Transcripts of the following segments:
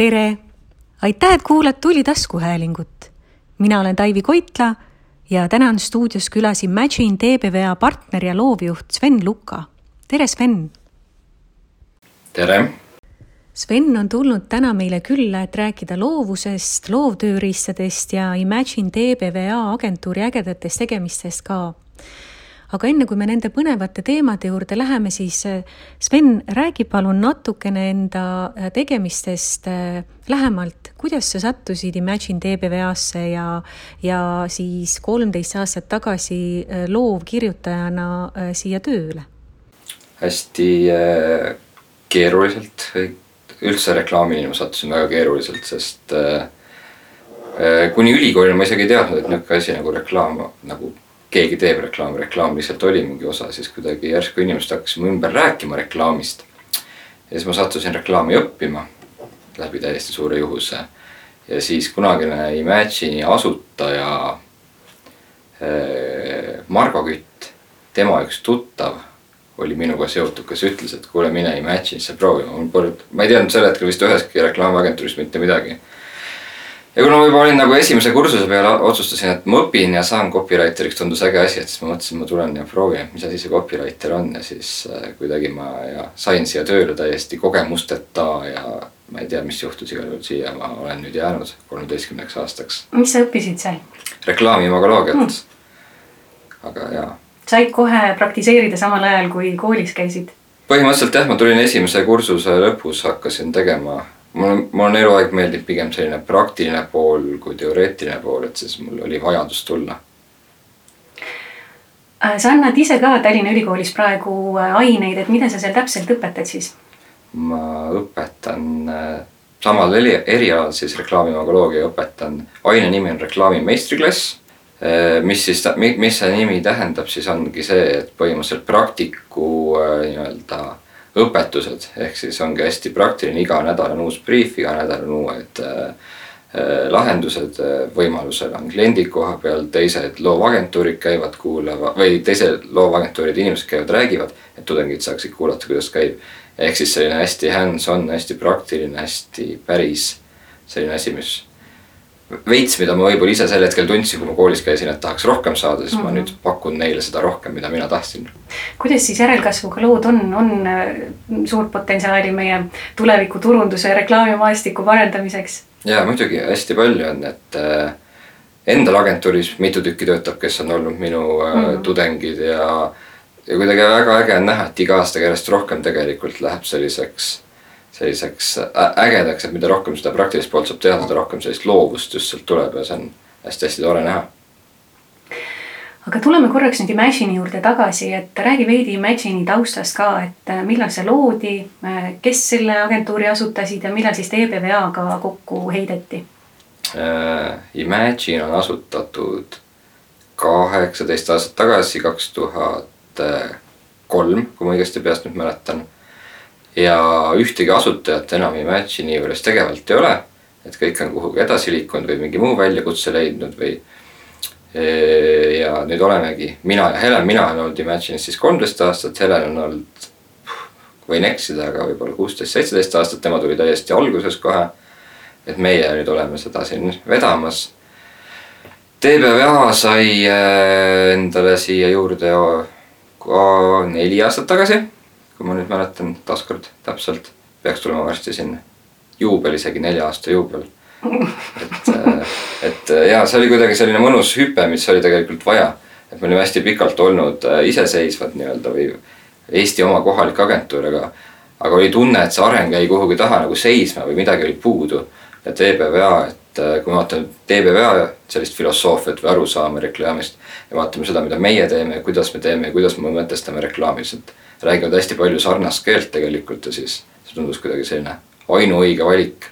tere! aitäh, et kuulad Tuli taskuhäälingut. mina olen Taivi Koitla ja täna on stuudios külas Imagine TBVA partner ja loovjuht Sven Luka. tere, Sven! tere! Sven on tulnud täna meile külla, et rääkida loovusest, loovtööriistadest ja Imagine TBVA agentuuri ägedatest tegemistest ka aga enne kui me nende põnevate teemade juurde läheme, siis äh, Sven, räägi palun natukene enda äh, tegemistest äh, lähemalt, kuidas sa sattusid Imagine TBVA-sse ja, ja siis kolmteist aastat tagasi loovkirjutajana siia tööle? hästi keeruliselt, üldse reklaamini ma sattusin väga keeruliselt, sest kuni ülikoolini ma isegi ei teadnud, et niisugune asi nagu reklaam nagu keegi teeb reklaami, reklaam lihtsalt oli mingi osa, siis kuidagi järsku inimesed hakkasime ümber rääkima reklaamist. ja siis ma sattusin reklaami õppima läbi täiesti suure juhuse. ja siis kunagine Imagine'i asutaja äh, Margo Kütt, tema üks tuttav oli minuga seotud, kes ütles, et kuule, mine Imagine'isse proovima, ma ei teadnud sel hetkel vist üheski reklaamiagentuuris mitte midagi ja kuna ma juba olin nagu esimese kursuse peal, otsustasin, et ma õpin ja saan copywriter'iks, tundus äge asi, et siis ma mõtlesin, ma tulen ja proovin, mis asi see copywriter on ja siis äh, kuidagi ma ja sain siia tööle täiesti kogemusteta ja ma ei tea, mis juhtus, igal juhul siia ma olen nüüd jäänud kolmeteistkümneks aastaks. mis sa õppisid seal? reklaami imagoloogiat hmm.. aga jaa. said kohe praktiseerida samal ajal, kui koolis käisid? põhimõtteliselt jah, ma tulin esimese kursuse lõpus, hakkasin tegema mul, mul eluaeg meeldib pigem selline praktiline pool kui teoreetiline pool, et siis mul oli vajadus tulla. Äh, sa annad ise ka Tallinna Ülikoolis praegu äh, aineid, et mida sa seal täpselt õpetad siis? ma õpetan äh, samal erialal siis reklaamimagoloogia õpetan, aine nimi on reklaami meistriklass. mis siis, mis see nimi tähendab, siis ongi see, et põhimõtteliselt praktiku nii-öelda äh, õpetused, ehk siis ongi hästi praktiline, iga nädal on uus briif, iga nädal on uued äh, äh lahendused äh, võimalusel on kliendid koha peal, teised loovagentuurid käivad kuulama või teised loovagentuuride inimesed käivad, räägivad, et tudengid saaksid kuulata, kuidas käib. ehk siis selline hästi hands-on, hästi praktiline, hästi päris selline asi, mis veits, mida ma võib-olla ise sel hetkel tundsin, kui ma koolis käisin, et tahaks rohkem saada, siis mm -hmm. ma mhm. nüüd pakun neile seda rohkem, mida mina tahtsin. kuidas siis järelkasvuga lood on, on äh, suurt potentsiaali meie tuleviku turunduse ja reklaamimaastiku parendamiseks? ja muidugi hästi palju on, et äh, endal agentuuris mitu tükki töötab, kes on olnud minu äh, mm -hmm. tudengid ja ja kuidagi väga äge on näha, et iga aastaga järjest rohkem tegelikult läheb selliseks selliseks ägedaks, et mida rohkem seda praktilist poolt saab teha, seda rohkem sellist loovust just sealt tuleb ja see on hästi-hästi tore näha. aga tuleme korraks nüüd Imagine'i juurde tagasi, et räägi veidi Imagine'i taustast ka, et äh, millal see loodi, äh, kes selle agentuuri asutasid ja millal siis TBVA-ga kokku heideti? Imagine on asutatud kaheksateist aastat tagasi, kaks tuhat kolm, kui ma õigesti peast nüüd mäletan ja ühtegi asutajat enam Imagine'i juures tegevalt ei ole. et kõik on kuhugi edasi liikunud või mingi muu väljakutse leidnud või. E, ja nüüd olemegi mina ja Helen, mina olen olnud Imagine'is siis kolmteist aastat, Helen on olnud, võin eksida, aga võib-olla kuusteist, seitseteist aastat, tema tuli täiesti alguses kohe. et meie nüüd oleme seda siin vedamas. TBVA sai e, endale siia juurde ka neli aastat tagasi kui ma nüüd mäletan taaskord täpselt, peaks tulema varsti siin juubel, isegi nelja aasta juubel. et, äh, et äh, ja see oli kuidagi selline mõnus hüpe, mis oli tegelikult vaja. et me olime hästi pikalt olnud äh, iseseisvad nii-öelda või Eesti oma kohalik agentuur, aga, aga oli tunne, et see areng jäi kuhugi taha nagu seisma või midagi oli puudu. Ja TBVA, et kui me vaatame TBVA sellist filosoofiat või arusaama reklaamist ja vaatame seda, mida meie teeme ja kuidas me teeme ja kuidas me mõtestame reklaami, lihtsalt räägivad hästi palju sarnast keelt tegelikult ja siis see tundus kuidagi selline ainuõige valik.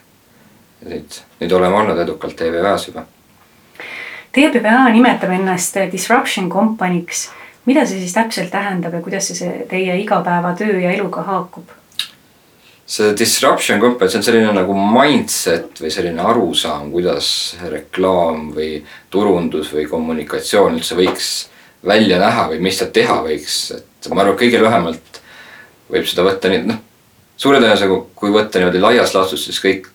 nüüd, nüüd oleme olnud edukalt TVV-s juba. TBVA nimetab ennast disruption company'ks. mida see siis täpselt tähendab ja kuidas see teie igapäevatöö ja eluga haakub? See disruption company, see on selline nagu mindset või selline arusaam, kuidas reklaam või turundus või kommunikatsioon üldse võiks välja näha või mis ta teha võiks, et et ma arvan, et kõige lühemalt võib seda võtta nii, noh, suure tõenäosusega, kui võtta niimoodi laias laastus, siis kõik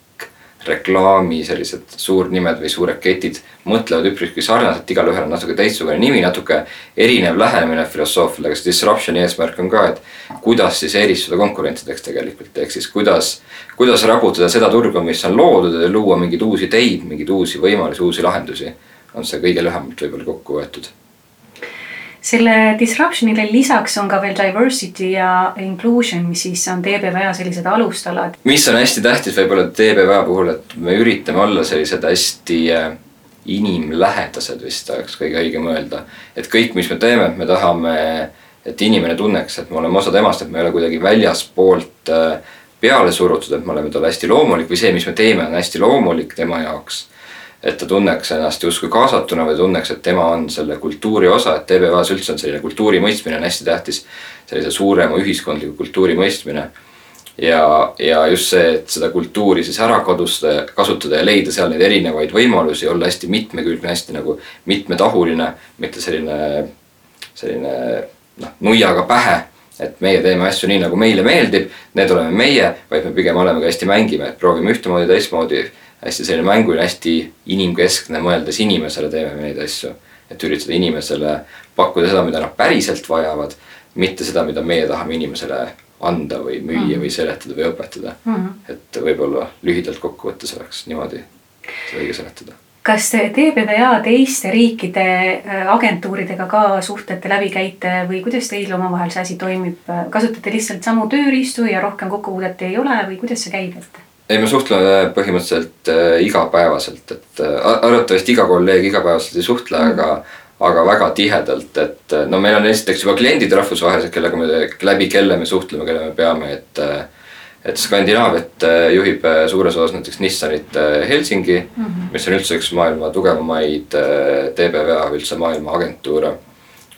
reklaami sellised suurnimed või suured ketid mõtlevad üpriski sarnaselt, igalühel on natuke teistsugune nimi, natuke erinev lähenemine filosoofiale, see disruption'i eesmärk on ka, et kuidas siis eristuda konkurentideks tegelikult, ehk siis kuidas, kuidas raputada seda turgu, mis on loodud ja luua mingeid uusi ideid, mingeid uusi võimalusi, uusi lahendusi. on see kõige lühemalt võib-olla kokku võetud selle disruption'ile lisaks on ka veel diversity ja inclusion, mis siis on TBVA sellised alustalad. mis on hästi tähtis võib-olla TBVA puhul, et me üritame olla sellised hästi äh, inimlähedased vist oleks kõige õigem öelda. et kõik, mis me teeme, me tahame, et inimene tunneks, et me oleme osa temast, et me ei ole kuidagi väljaspoolt äh, peale surutud, et me oleme talle hästi loomulik või see, mis me teeme, on hästi loomulik tema jaoks et ta tunneks ennast justkui kaasatuna või tunneks, et tema on selle kultuuri osa, et TBV-s üldse on selline kultuuri mõistmine on hästi tähtis. sellise suurema ühiskondliku kultuuri mõistmine. ja, ja just see, et seda kultuuri siis ära kadustada, kasutada ja leida seal neid erinevaid võimalusi, olla hästi mitmekülgne, hästi nagu mitmetahuline, mitte selline, selline noh, nuiaga pähe et meie teeme asju nii, nagu meile meeldib, need oleme meie, vaid me pigem oleme ka hästi mängime, et proovime ühtemoodi, teistmoodi hästi selline mänguline, hästi inimkeskne, mõeldes inimesele teeme me neid asju. et üritada inimesele pakkuda seda, mida nad päriselt vajavad, mitte seda, mida meie tahame inimesele anda või müüa mm -hmm. või seletada või õpetada mm. -hmm. et võib-olla lühidalt kokkuvõttes oleks niimoodi õige seletada kas TBVA teiste riikide äh, agentuuridega ka suhtlete, läbi käite või kuidas teil omavahel see asi toimib, kasutate lihtsalt samu tööriistu ja rohkem kokkupuudet ei ole või kuidas see käib, et? Ei, me suhtleme põhimõtteliselt äh, igapäevaselt, et äh, arvatavasti iga kolleeg igapäevaselt ei suhtle mm, -hmm. aga aga väga tihedalt, et äh, no meil on esiteks juba kliendid rahvusvahelised, kellega me, läbi kelle me suhtleme, kelle me peame, et äh, et Skandinaaviat äh, juhib äh, suures osas näiteks Nissanit Helsingi mm, -hmm. mis on üldse üks maailma tugevamaid TBVA üldse maailma agentuure.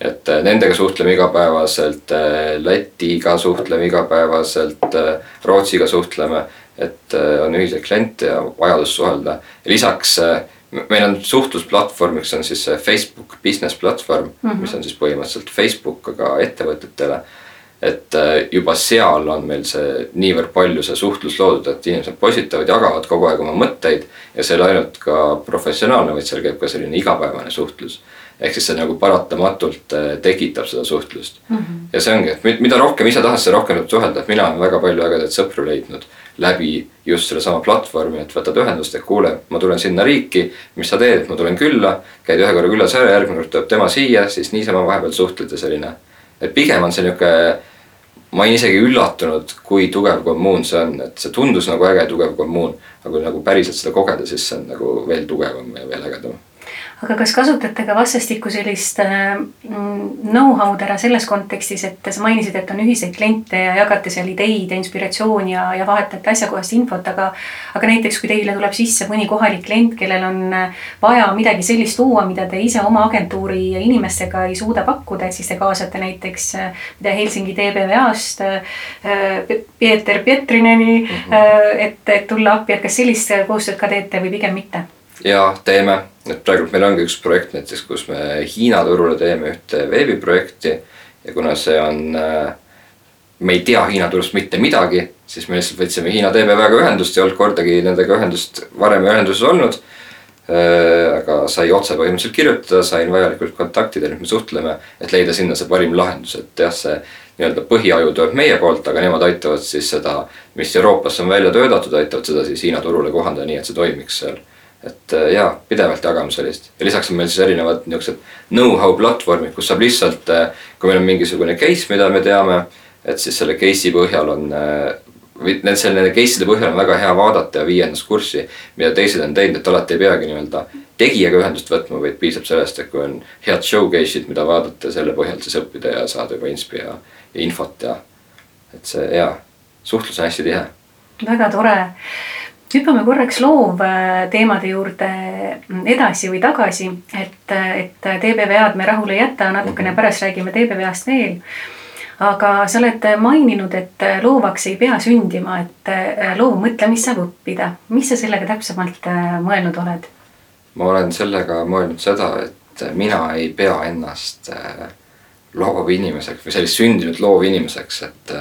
et nendega suhtleme igapäevaselt, Lätiga suhtleme igapäevaselt, Rootsiga suhtleme et äh, on ühiseid kliente ja vajadus suhelda. lisaks äh, meil on suhtlusplatvormiks on siis Facebook business platvorm mm, -hmm. mis on siis põhimõtteliselt Facebook, aga ettevõtetele. et äh, juba seal on meil see niivõrd palju see suhtlus loodud, et inimesed postitavad, jagavad kogu aeg oma mõtteid ja see ei ole ainult ka professionaalne, vaid seal käib ka selline igapäevane suhtlus ehk siis see nagu paratamatult tekitab seda suhtlust mm. -hmm. ja see ongi, et mida rohkem ise tahad, seda rohkem tuleb suhelda, et mina olen väga palju ägedaid sõpru leidnud läbi just sellesama platvormi, et võtad ühendust, et kuule, ma tulen sinna riiki, mis sa teed, ma tulen külla, käid ühe korra külas ära, järgmine kord tuleb tema siia, siis niisama vahepeal suhtled ja selline. et pigem on see nihuke, ma olin isegi üllatunud, kui tugev kommuun see on, et see tundus nagu äge tugev kommuun, aga kui nagu päriselt seda kogeda, siis see on nagu veel tugevam ja veel ägedam aga kas kasutate ka vastastikku sellist äh, know-how'd ära selles kontekstis, et sa mainisid, et on ühiseid kliente ja jagate seal ideid ja inspiratsiooni ja, ja vahetate asjakohast infot, aga aga näiteks kui teile tuleb sisse mõni kohalik klient, kellel on äh, vaja midagi sellist luua, mida te ise oma agentuuri inimestega ei suuda pakkuda, et siis te kaasate näiteks äh, mida Helsingi TBVA-st Pieter Pietrineni mm, -hmm. et, et tulla appi, et kas sellist koostööd ka teete või pigem mitte? Ja teeme, et praegu meil ongi üks projekt näiteks, kus me Hiina turule teeme ühte veebiprojekti ja kuna see on, äh, me ei tea Hiina turust mitte midagi, siis me lihtsalt võtsime Hiina TBV-ga ühendust, ei olnud kordagi nendega ühendust varem ühenduses olnud. Äh, aga sai otse põhimõtteliselt kirjutada, sain vajalikud kontaktid ja nüüd me suhtleme, et leida sinna see parim lahendus, et jah, see nii-öelda põhiaju tuleb meie poolt, aga nemad aitavad siis seda, mis Euroopas on välja töötatud, aitavad seda siis Hiina turule kohandada nii, et see toimiks seal et äh, jaa, pidevalt jagame sellist ja lisaks on meil siis erinevad niisugused know-how platvormid, kus saab lihtsalt, äh, kui meil on mingisugune case, mida me teame, et siis selle case'i põhjal on äh, või need selle case'ide põhjal on väga hea vaadata ja viia ennast kurssi, mida teised on teinud, et alati ei peagi nii-öelda tegijaga ühendust võtma, vaid piisab sellest, et kui on head showcase'id, mida vaadata, selle põhjal siis õppida ja saada juba inspi ja, ja infot ja et see jaa, suhtlus on hästi tihe. väga tore hüppame korraks loovteemade juurde edasi või tagasi, et, et TBVA-d me rahule ei jäta, natukene mhm. pärast räägime TBVA-st veel. aga sa oled maininud, et loovaks ei pea sündima, et loovmõtlemist saab õppida. mis sa sellega täpsemalt mõelnud oled? ma olen sellega mõelnud seda, et mina ei pea ennast loovinimeseks või sellist sündinud loovinimeseks, et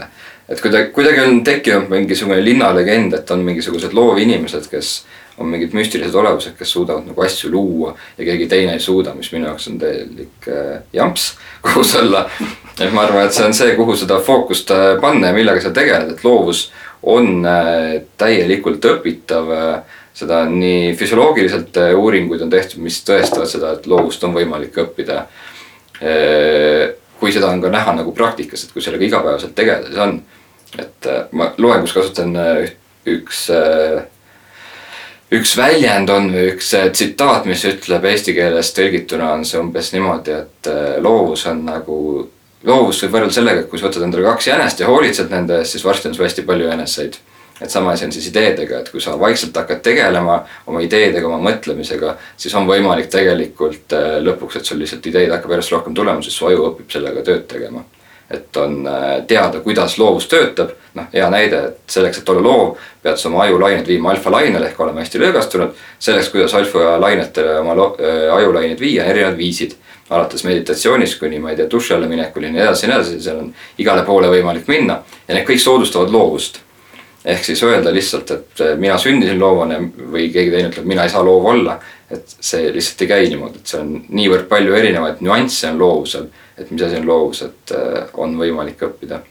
et kuidagi, kuidagi on tekkinud mingisugune linnalegend, et on mingisugused loovinimesed, kes on mingid müstilised olevused, kes suudavad nagu asju luua ja keegi teine ei suuda, mis minu jaoks on täielik äh, jamps kohus olla. et ma arvan, et see on see, kuhu seda fookust äh, panna ja millega sa tegeled, et loovus on äh, täielikult õpitav äh, seda nii füsioloogiliselt äh, uuringuid on tehtud, mis tõestavad seda, et loovust on võimalik õppida äh, kui seda on ka näha nagu praktikas, et kui sellega igapäevaselt tegeleda, siis on. et äh, ma loengus kasutan äh, üks, äh, üks väljend on või üks tsitaat, mis ütleb eesti keeles tõlgituna on see umbes niimoodi, et loovus on nagu, loovust võib võrrelda sellega, et kui sa võtad endale kaks jänest ja hoolitsed nende eest, siis varsti on sul hästi palju jäneseid et sama asi on siis ideedega, et kui sa vaikselt hakkad tegelema oma ideedega, oma mõtlemisega, siis on võimalik tegelikult äh, lõpuks, et sul lihtsalt ideid hakkab järjest rohkem tulema, sest su aju õpib sellega tööd tegema. et on äh, teada, kuidas loovus töötab, noh, hea näide, et selleks, et olla loov, pead sa oma ajulained viima alfalainele ehk olema hästi lõõgastunud. selleks, kuidas alfalainetele oma äh, ajulaineid viia, on erinevad viisid. Alates meditatsioonist kuni ma ei tea, duši alla minekuni ja nii edasi ja nii edasi, seal on igale poole võimalik minna. Ja need kõik soodustavad loovust ehk siis öelda lihtsalt, et äh, mina sündisin loovana või keegi teine ütleb, mina ei saa loov olla. et see lihtsalt ei käi niimoodi, et see on niivõrd palju erinevaid nüansse on loovusel, et mis asi on loovus, et äh, on võimalik õppida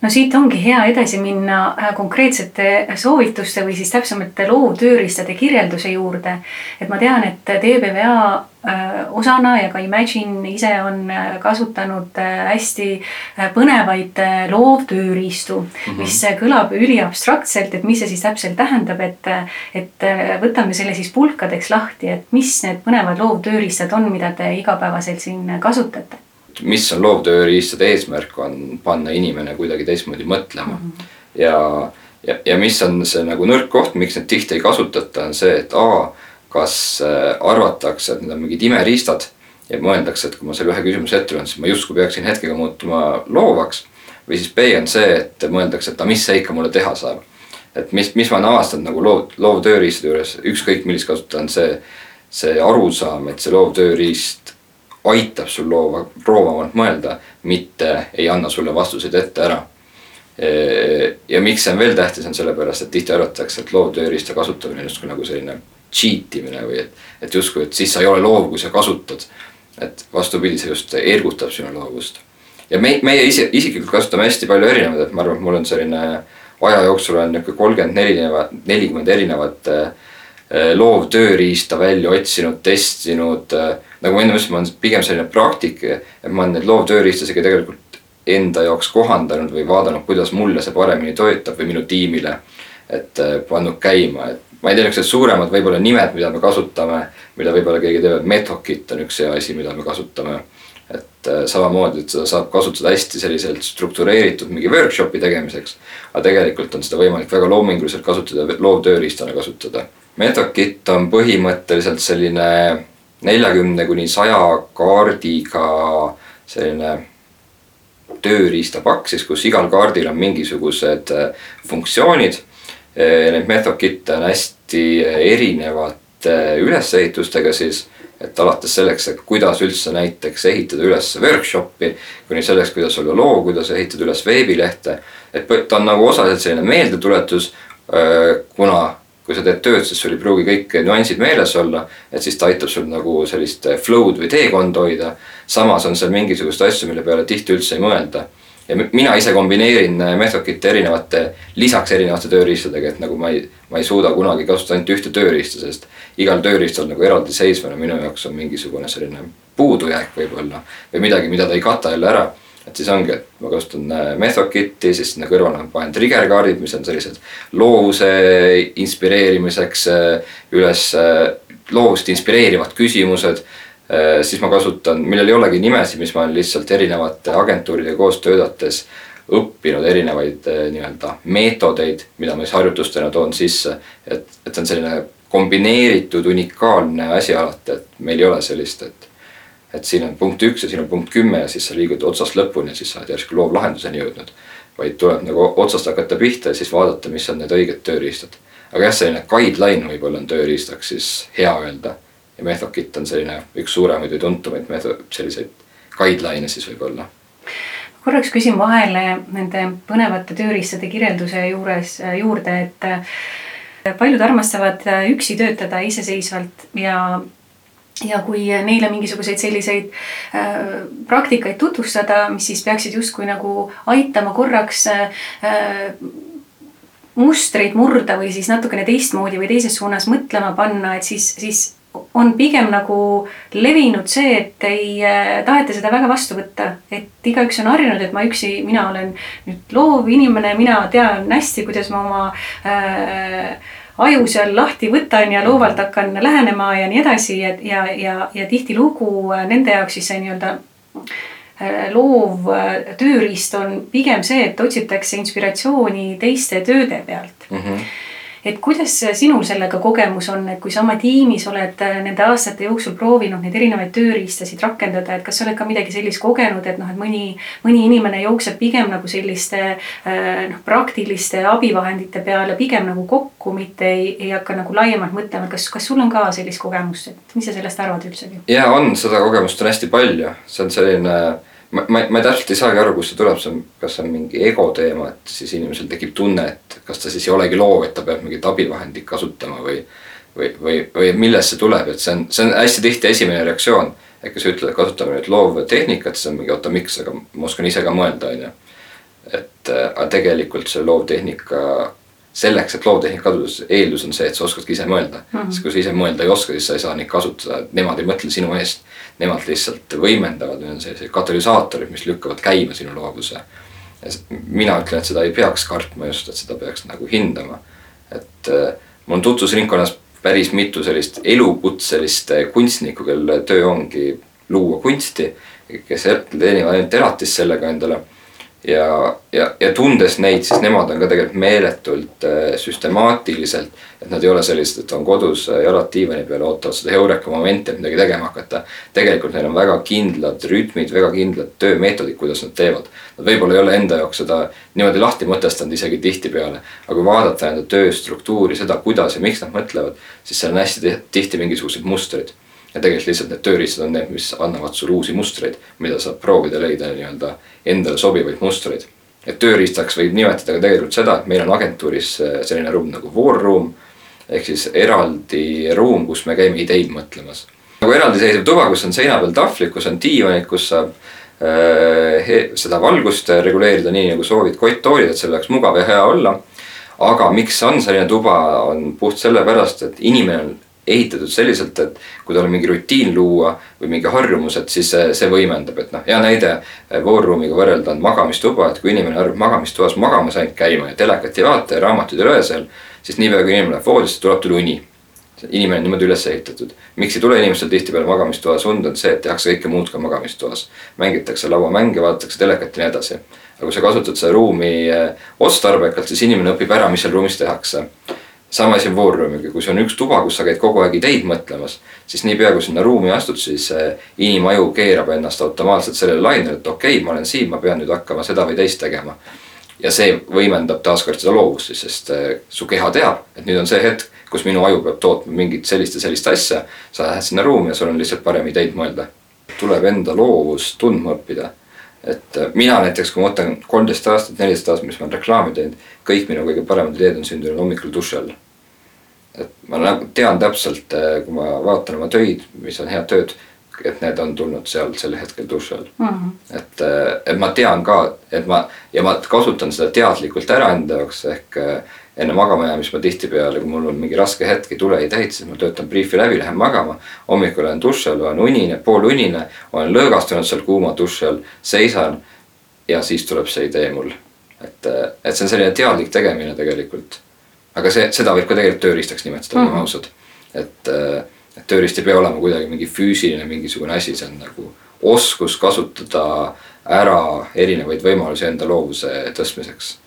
no siit ongi hea edasi minna äh, konkreetsete soovituste või siis täpsemate loovtööriistade kirjelduse juurde. et ma tean, et TBVA äh, osana ja ka Imagine ise on äh, kasutanud hästi põnevaid loovtööriistu mm, -hmm. mis kõlab üliabstraktselt, et mis see siis täpselt tähendab, et, et võtame selle siis pulkadeks lahti, et mis need põnevad loovtööriistad on, mida te igapäevaselt siin kasutate mis on loovtööriistade eesmärk, on panna inimene kuidagi teistmoodi mõtlema mm. -hmm. ja, ja, ja mis on see nagu nõrk koht, miks neid tihti ei kasutata, on see, et A, kas äh, arvatakse, et need on mingid imeriistad ja mõeldakse, et kui ma selle ühe küsimuse ette loen, siis ma justkui peaksin hetkega muutuma loovaks. või siis B on see, et mõeldakse, et aga mis see ikka mulle teha saab. et mis, mis ma olen avastanud nagu loov, loovtööriistade juures, ükskõik millist kasutada, on see, see arusaam, et see loovtööriist aitab sul loova, proovavalt mõelda, mitte ei anna sulle vastuseid ette ära. ja miks see on veel tähtis, on sellepärast, et tihti arvatakse, et loovtööriista kasutamine justkui nagu selline cheat imine või et, et justkui, et siis sa ei ole loov, kui sa kasutad. et vastupidi, see just ergutab sinu loovust. ja me, meie ise, isiklikult kasutame hästi palju erinevaid, et ma arvan, et mul on selline aja jooksul on nihuke kolmkümmend neli, nelikümmend erinevat loovtööriista välja otsinud, testinud nagu ma enne ütlesin, ma olen pigem selline praktik, et ma olen neid loovtööriistasega tegelikult enda jaoks kohandanud või vaadanud, kuidas mulle see paremini töötab või minu tiimile. et äh, pannud käima, et ma ei tea, niisugused suuremad võib-olla nimed, mida me kasutame, mida võib-olla keegi teeb, Metokit on üks hea asi, mida me kasutame. et äh, samamoodi, et seda saab kasutada hästi selliselt struktureeritud mingi workshopi tegemiseks. aga tegelikult on seda võimalik väga loominguliselt kasutada, loovtööriistana kasutada. Metokit on põhimõtteliselt selline neljakümne kuni saja kaardiga selline tööriistapakk siis, kus igal kaardil on mingisugused äh, funktsioonid. Äh, neid method-kit'e on hästi äh, erinevate ülesehitustega siis, et alates selleks, et kuidas üldse näiteks ehitada üles workshop'i, kuni selleks, kuidas olla loo, kuidas ehitada üles veebilehte. et ta on nagu osaliselt selline meeldetuletus, kuna kui sa teed tööd, siis sul ei pruugi kõik nüansid meeles olla, et siis ta aitab sul nagu sellist flow'd või teekonda hoida. samas on seal mingisuguseid asju, mille peale tihti üldse ei mõelda. ja mina ise kombineerin Methodkit erinevate, lisaks erinevate tööriistadega, et nagu ma ei, ma ei suuda kunagi kasutada ainult ühte tööriista, sest igal tööriistal nagu eraldiseisvana minu jaoks on mingisugune selline puudujääk võib-olla või midagi, mida ta ei kata jälle ära et siis ongi, et ma kasutan äh, Method-Kit'i, siis sinna kõrvale ma panen trigger kaardid, mis on sellised loovuse inspireerimiseks äh, üles, äh, loovust inspireerivad küsimused. siis ma kasutan, millel ei olegi nimesid, mis ma olen lihtsalt erinevate agentuuridega koos töötades õppinud erinevaid nii-öelda meetodeid, mida ma siis harjutustena toon sisse. et, et see on selline kombineeritud unikaalne asi alati, et meil ei ole sellist, et et siin on punkt üks ja siin on punkt kümme ja siis sa liigud otsast lõpuni ja siis sa oled järsku loovlahenduseni jõudnud. vaid tuleb nagu otsast hakata pihta ja siis vaadata, mis on need õiged tööriistad. aga jah, selline guideline võib-olla on tööriistaks siis hea öelda. ja Method-Kit on selline üks suuremaid või tuntumaid meetod, selliseid guideline'e siis võib-olla korraks küsin vahele nende põnevate tööriistade kirjelduse juures juurde, et paljud armastavad üksi töötada iseseisvalt ja ja kui neile mingisuguseid selliseid äh, praktikaid tutvustada, mis siis peaksid justkui nagu aitama korraks äh, mustreid murda või siis natukene teistmoodi või teises suunas mõtlema panna, et siis, siis on pigem nagu levinud see, et ei äh, taheta seda väga vastu võtta, et igaüks on harjunud, et ma üksi, mina olen nüüd loov inimene, mina tean hästi, kuidas ma oma äh, aju seal lahti võtan ja loovalt hakkan lähenema ja nii edasi ja, ja, ja, ja tihtilugu nende jaoks siis see nii-öelda äh, loov äh, tööriist on pigem see, et otsitakse inspiratsiooni teiste tööde pealt mm. -hmm et kuidas sinul sellega kogemus on, et kui sa oma tiimis oled äh, nende aastate jooksul proovinud neid erinevaid tööriistasid rakendada, et kas sa oled ka midagi sellist kogenud, et noh, et mõni, mõni inimene jookseb pigem nagu selliste äh, noh, praktiliste abivahendite peale pigem nagu kokku, mitte ei, ei hakka nagu laiemalt mõtlema, et kas, kas sul on ka sellist kogemust, et mis sa sellest arvad üldsegi? ja on, seda kogemust on hästi palju, see on selline ma, ma, ma täpselt ei saagi aru, kust see tuleb, see on, kas see on mingi ego teema, et siis inimesel tekib tunne, et kas ta siis ei olegi loov, et ta peab mingit abivahendit kasutama või. või, või, või millest see tuleb, et see on, see on hästi tihti esimene reaktsioon. et kui sa ütled, et kasutame nüüd loovtehnikat, siis on mingi oota, miks, aga ma oskan ise ka mõelda, on ju. et aga tegelikult see loovtehnika selleks, et loovtehnika kasutus, eeldus on see, et sa oskadki ise mõelda mm. -hmm. sest kui sa ise mõelda ei oska, siis sa ei saa neid kasutada, nemad ei mõtle sinu eest. Nemad lihtsalt võimendavad, need on sellised katalüsaatorid, mis lükkavad käima sinu loovuse. mina ütlen, et seda ei peaks kartma just, et seda peaks nagu hindama. et äh, mul on tutvusringkonnas päris mitu sellist elukutselist kunstnikku, kelle töö ongi luua kunsti, kes teenivad ainult elatist sellega endale ja, ja, ja tundes neid, siis nemad on ka tegelikult meeletult äh, süstemaatiliselt, et nad ei ole sellised, et on kodus äh, jalad diivani peal, ootavad seda heureka momenti, et midagi tegema hakata. tegelikult neil on väga kindlad rütmid, väga kindlad töömeetodid, kuidas nad teevad. Nad võib-olla ei ole enda jaoks seda niimoodi lahti mõtestanud isegi tihtipeale, aga kui vaadata enda tööstruktuuri, seda, kuidas ja miks nad mõtlevad, siis seal on hästi tihti mingisugused mustrid ja tegelikult lihtsalt need tööriistad on need, mis annavad sulle uusi mustreid, mida saab proovida leida nii-öelda endale sobivaid mustreid. et tööriistaks võib nimetada ka tegelikult seda, et meil on agentuuris äh, selline ruum nagu war room ehk siis eraldi ruum, kus me käime ideid mõtlemas. nagu eraldiseisev tuba, kus on seina peal tahvlid, kus on diivanid, kus saab äh, seda valgust reguleerida nii nagu soovid, kotttoolid, et seal oleks mugav ja hea olla. aga miks on selline tuba, on puht sellepärast, et inimene on ehitatud selliselt, et kui tal on mingi rutiin luua või mingi harjumus, et siis see, see võimendab, et noh, hea näide war room'iga võrrelda on magamistuba, et kui inimene harjub magamistoas magamas ainult käima ja telekat ei vaata ja raamatuid ei loe seal, siis niipea kui inimene läheb voodisse, tuleb tal uni. inimene on niimoodi üles ehitatud. miks ei tule inimestel tihtipeale magamistoas und, on see, et tehakse kõike muud ka magamistoas. mängitakse lauamänge, vaadatakse telekat ja nii edasi. aga kui sa kasutad seda ruumi eh, otstarbekalt, siis inimene õpib ära, mis seal ruumis tehakse sama asi on Warroomiga, kui sul on üks tuba, kus sa käid kogu aeg ideid mõtlemas, siis niipea kui sinna ruumi astud, siis äh, inimaju keerab ennast automaatselt sellele lainele, et okei okay,, ma olen siin, ma pean nüüd hakkama seda või teist tegema. ja see võimendab taaskord seda loovust sest äh, su keha teab, et nüüd on see hetk, kus minu aju peab tootma mingit sellist ja sellist asja. sa lähed sinna ruumi ja sul on lihtsalt parem ideid mõelda. tuleb enda loovust tundma õppida et äh, mina näiteks, kui ma võtan kolmteist aastat, neliteist aastat, mis ma olen reklaami teinud, kõik minu kõige paremad ideed on sündinud hommikul duši all. et ma nagu tean täpselt, äh, kui ma vaatan oma töid, mis on head tööd, et need on tulnud seal sel hetkel duši all mm. -hmm. et, äh, et ma tean ka, et ma ja ma kasutan seda teadlikult ära enda jaoks ehk enne magama jäämist ma tihtipeale, kui mul on mingi raske hetk, ei tule ideid, siis ma töötan briifi läbi, lähen magama. hommikul olen duši all, olen unine, poolunine, olen lõõgastunud seal kuuma duši all, seisan ja siis tuleb see idee mul. et, et see on selline teadlik tegemine tegelikult. aga see, seda võib ka tegelikult tööriistaks nimetada, mm -hmm. ausad. et, et tööriist ei pea olema kuidagi mingi füüsiline mingisugune asi, see on nagu oskus kasutada ära erinevaid võimalusi enda loovuse tõstmiseks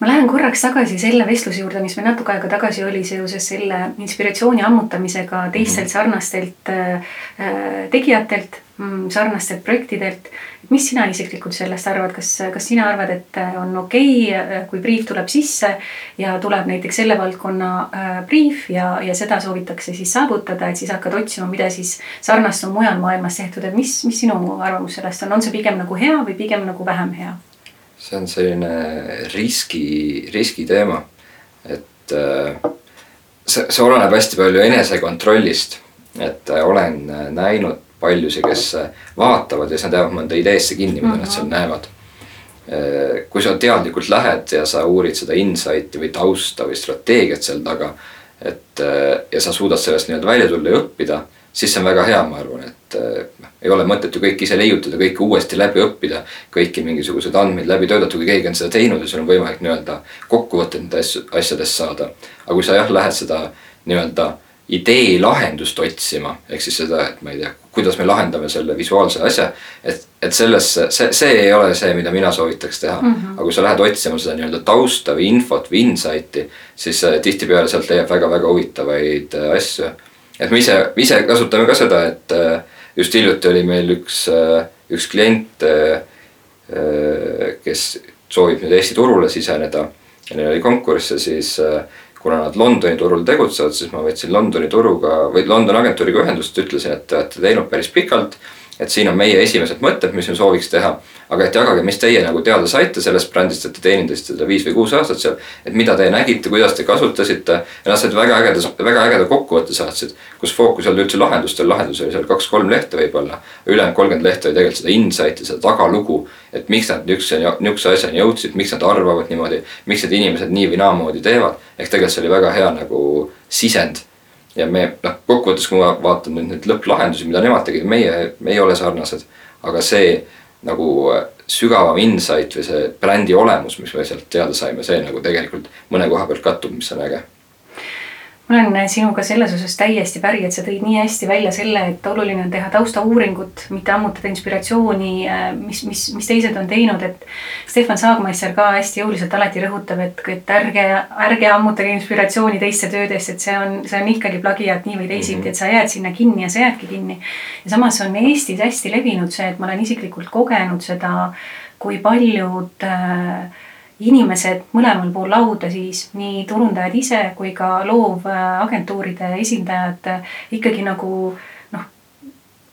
ma lähen korraks tagasi selle vestluse juurde, mis meil natuke aega tagasi oli seoses selle inspiratsiooni ammutamisega teistelt sarnastelt äh, tegijatelt mm, sarnastelt projektidelt. mis sina isiklikult sellest arvad, kas, kas sina arvad, et on okei okay,, kui briif tuleb sisse ja tuleb näiteks selle valdkonna äh, briif ja, ja seda soovitakse siis saavutada, et siis hakkad otsima, mida siis sarnast on mujal maailmas tehtud, et mis, mis sinu arvamus sellest on, on see pigem nagu hea või pigem nagu vähem hea? See on selline riski, riskiteema, et äh, see, see oleneb hästi palju enesekontrollist, et äh, olen äh, näinud paljusid, kes vaatavad ja siis nad jäävad mõnda ideesse kinni, mida mm -hmm. nad seal näevad. kui sa teadlikult lähed ja sa uurid seda insight'i või tausta või strateegiat seal taga, et ja sa suudad sellest nii-öelda välja tulla ja õppida siis see on väga hea, ma arvan, et ei ole mõtet ju kõike ise leiutada, kõike uuesti läbi õppida. kõiki mingisuguseid andmeid läbi töötada, kui keegi on seda teinud ja sul on võimalik nii-öelda kokkuvõtted nende asjadest saada. aga kui sa jah, lähed seda nii-öelda idee lahendust otsima, ehk siis seda, et ma ei tea, kuidas me lahendame selle visuaalse asja. et, et sellesse, see, see ei ole see, mida mina soovitaks teha mm. -hmm. aga kui sa lähed otsima seda nii-öelda tausta või infot või insight'i, siis äh, tihtipeale sealt leiab väga-väga huvitavaid äh, asju et me ise, ise kasutame ka seda, et äh, just hiljuti oli meil üks, äh, üks klient, äh, kes soovib nüüd Eesti turule siseneda. Ja neil oli konkurss ja siis kuna nad Londoni turul tegutsevad, siis ma võtsin Londoni turuga või Londoni agentuuriga ühendust, ütlesin, et te olete teinud päris pikalt et siin on meie esimesed mõtted, mis me sooviks teha. aga et jagage, mis teie nagu teada saite sellest brändist, et te teenindasite seda viis või kuus aastat seal. et mida te nägite, kuidas te kasutasite ja nad said väga ägeda, väga ägeda kokkuvõtte saatsid. kus fookus ei olnud üldse lahendustel, lahendus oli seal kaks-kolm lehte võib-olla. ülejäänud kolmkümmend lehte oli tegelikult seda insight'i, seda tagalugu. et miks nad niisuguse, niisuguse asjani jõudsid, miks nad arvavad niimoodi, miks need inimesed nii või naamoodi teevad. ehk tegelikult see oli väga hea nagu sisend ja me noh, kokkuvõttes, kui ma vaatan nüüd neid lõpplahendusi, mida nemad tegid, meie, me ei ole sarnased. aga see nagu sügavam insight või see brändi olemus, mis me sealt teada saime, see nagu tegelikult mõne koha pealt kattub, mis on äge ma olen sinuga selles osas täiesti päri, et sa tõid nii hästi välja selle, et oluline on teha taustauuringut, mitte ammutada inspiratsiooni, äh, mis, mis, mis teised on teinud, et Stefan Saagmeister ka hästi jõuliselt alati rõhutab, et, et ärge, ärge ammutage inspiratsiooni teiste töödest, et see on, see on ikkagi plagiaat nii või teisiti, mhm. et sa jääd sinna kinni ja sa jäädki kinni. ja samas on Eestis hästi levinud see, et ma olen isiklikult kogenud seda, kui paljud äh, inimesed mõlemal pool lauda siis, nii turundajad ise kui ka loovagentuuride esindajad ikkagi nagu noh,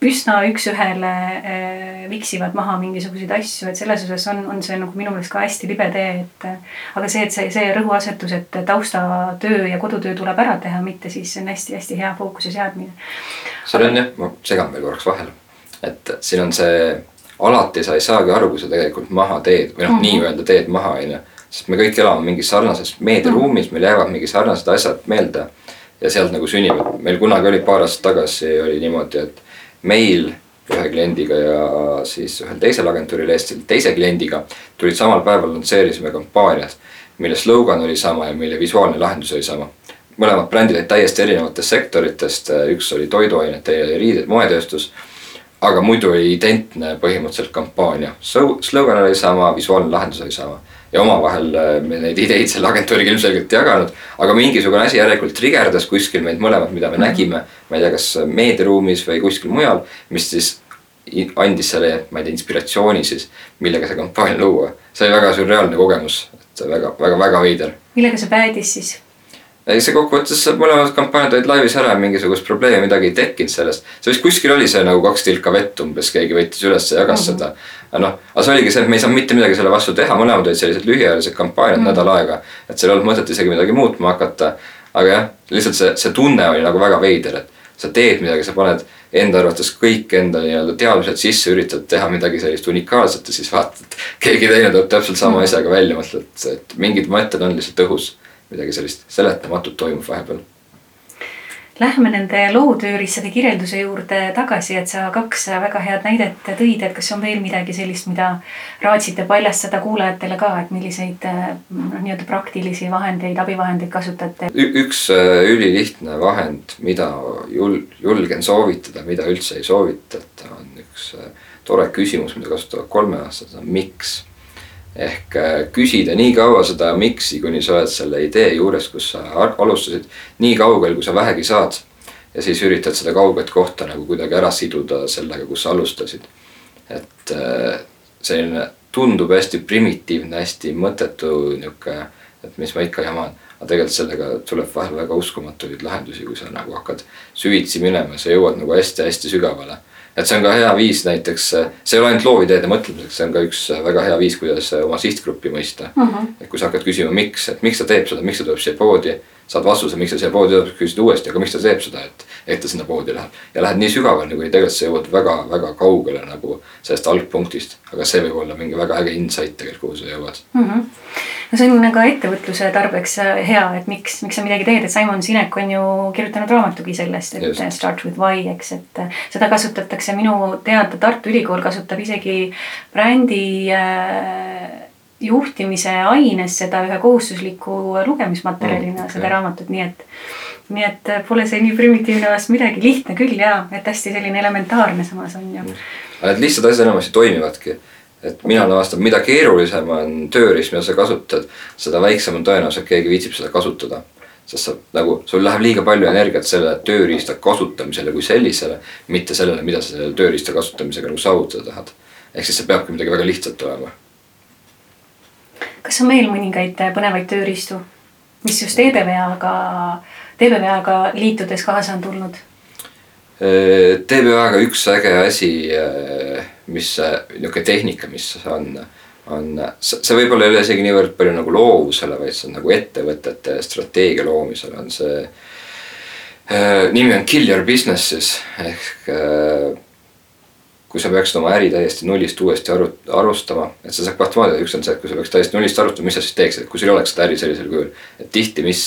üsna üks-ühele äh, viksivad maha mingisuguseid asju, et selles osas on, on see nagu minu meelest ka hästi libe tee, et aga see, et see, see rõhuasetus, et taustatöö ja kodutöö tuleb ära teha, mitte siis see on hästi-hästi hea fookuse seadmine. seal on jah, ma segan veel korraks vahele, et siin on see alati sa ei saagi aru, kui sa tegelikult maha teed või noh mm -hmm., nii-öelda teed maha, on ju. sest me kõik elame mingis sarnases meediaruumis meil jäävad mingid sarnased asjad meelde. ja sealt nagu sünnivad, meil kunagi oli paar aastat tagasi oli niimoodi, et meil ühe kliendiga ja siis ühel teisel agentuuril Eestil teise kliendiga tulid samal päeval lansseerisime kampaaniat, mille slogan oli sama ja mille visuaalne lahendus oli sama mõlemad brändid olid täiesti erinevatest sektoritest, üks oli toiduained, teine oli riided, moetööstus aga muidu oli identne põhimõtteliselt kampaania. slogan oli sama, visuaalne lahendus oli sama ja omavahel äh, me neid ideid selle agentuuriga ilmselgelt ei jaganud. aga mingisugune asi järelikult trigerdas kuskil meid mõlemad, mida me mm -hmm. nägime, ma ei tea, kas meediaruumis või kuskil mujal, mis siis andis selle, ma ei tea, inspiratsiooni siis, millega see kampaania luua. see oli väga sürreaalne kogemus, et väga, väga, väga veider. millega see päädis siis? Ei, see kokkuvõttes mõlemad kampaaniad olid laivis ära, mingisugust probleemi midagi ei tekkinud sellest. see vist kuskil oli see nagu kaks tilka vett umbes, keegi võttis üles ja jagas mm -hmm. seda. aga noh, aga see oligi see, et me ei saanud mitte midagi selle vastu teha, mõlemad olid sellised lühiajalised kampaaniad mm -hmm. nädal aega. et seal ei olnud mõtet isegi midagi muutma hakata. aga jah, lihtsalt see, see tunne oli nagu väga veider, et sa teed midagi, sa paned enda arvates kõik enda nii-öelda teadmised sisse, üritad teha midagi sellist unikaalset ja siis vaatad, et keegi teine tuleb täpselt sama -hmm. asjaga välja, mõtled, et mingid mõtted on lihtsalt õhus midagi sellist seletamatut toimub vahepeal. Lähme nende loovtööriistade kirjelduse juurde tagasi, et sa kaks väga head näidet tõid, et kas on veel midagi sellist, mida raadsite paljastada kuulajatele ka, et milliseid noh, nii-öelda praktilisi vahendeid, abivahendeid kasutate? üks äh, ülilihtne vahend, mida jul-, julgen soovitada, mida üldse ei soovitata, on üks äh, tore küsimus, mida kasutavad kolmeaastased, on miks ehk äh, küsida nii kaua seda miks'i, kuni sa oled selle idee juures, kus sa alustasid, nii kaugel, kui sa vähegi saad. ja siis üritad seda kauget kohta nagu kuidagi ära siduda sellega, kus sa alustasid. et äh, selline tundub hästi primitiivne, hästi mõttetu nihuke, et mis ma ikka jaman. aga tegelikult sellega tuleb vahel väga uskumatuid lahendusi, kui sa nagu hakkad süvitsi minema, sa jõuad nagu hästi-hästi sügavale et see on ka hea viis näiteks, see ei ole ainult loovideede mõtlemiseks, see on ka üks väga hea viis, kuidas oma sihtgruppi mõista. Mhm. -huh. et kui sa hakkad küsima, miks, et miks ta teeb seda, miks ta tuleb siia poodi saad vastuse, miks ta siia poodi tuleb, küsid uuesti, aga miks ta teeb seda, et, et ta sinna poodi läheb. ja lähed nii sügavale, kui tegelikult sa jõuad väga-väga kaugele nagu sellest algpunktist, aga see võib olla mingi väga äge insight tegelikult, kuhu sa jõuad mm. -hmm. no see on ka ettevõtluse tarbeks hea, et miks, miks sa midagi teed, et Simon Sinek on ju kirjutanud raamatugi sellest, et Just. start with why, eks, et seda kasutatakse minu teada, Tartu Ülikool kasutab isegi brändi äh, juhtimise aines seda ühe kohustusliku lugemismaterjalina mm,, seda raamatut, nii et nii et pole see nii primitiivne vast midagi, lihtne küll ja, et hästi selline elementaarne samas on ju. Need lihtsad asjad enamasti toimivadki. et mina olen avastanud, mida keerulisem on tööriist, mida sa kasutad, seda väiksem on tõenäosus, et keegi viitsib seda kasutada. sest sa nagu, sul läheb liiga palju energiat selle tööriista kasutamisele kui sellisele, mitte sellele, mida sa selle tööriista kasutamisega nagu saavutada tahad. ehk siis see peabki midagi väga lihtsat olema kas on veel mõningaid põnevaid tööriistu, mis just TBVA-ga, TBVA-ga liitudes kaasa on tulnud? TBVA-ga üks äge asi, mis niisugune tehnika, mis on, on, see võib-olla ei ole isegi niivõrd palju nagu loovusele, vaid see on nagu ettevõtete strateegia loomisele on see. nimi on Kill your businesses ehk kui sa peaksid oma äri täiesti nullist uuesti aru, alustama, et sa saad kahte moodi, üks on see, et kui sa peaks täiesti nullist alustama, mis sa siis teeksid, kui sul ei oleks seda äri sellisel kujul. et tihti, mis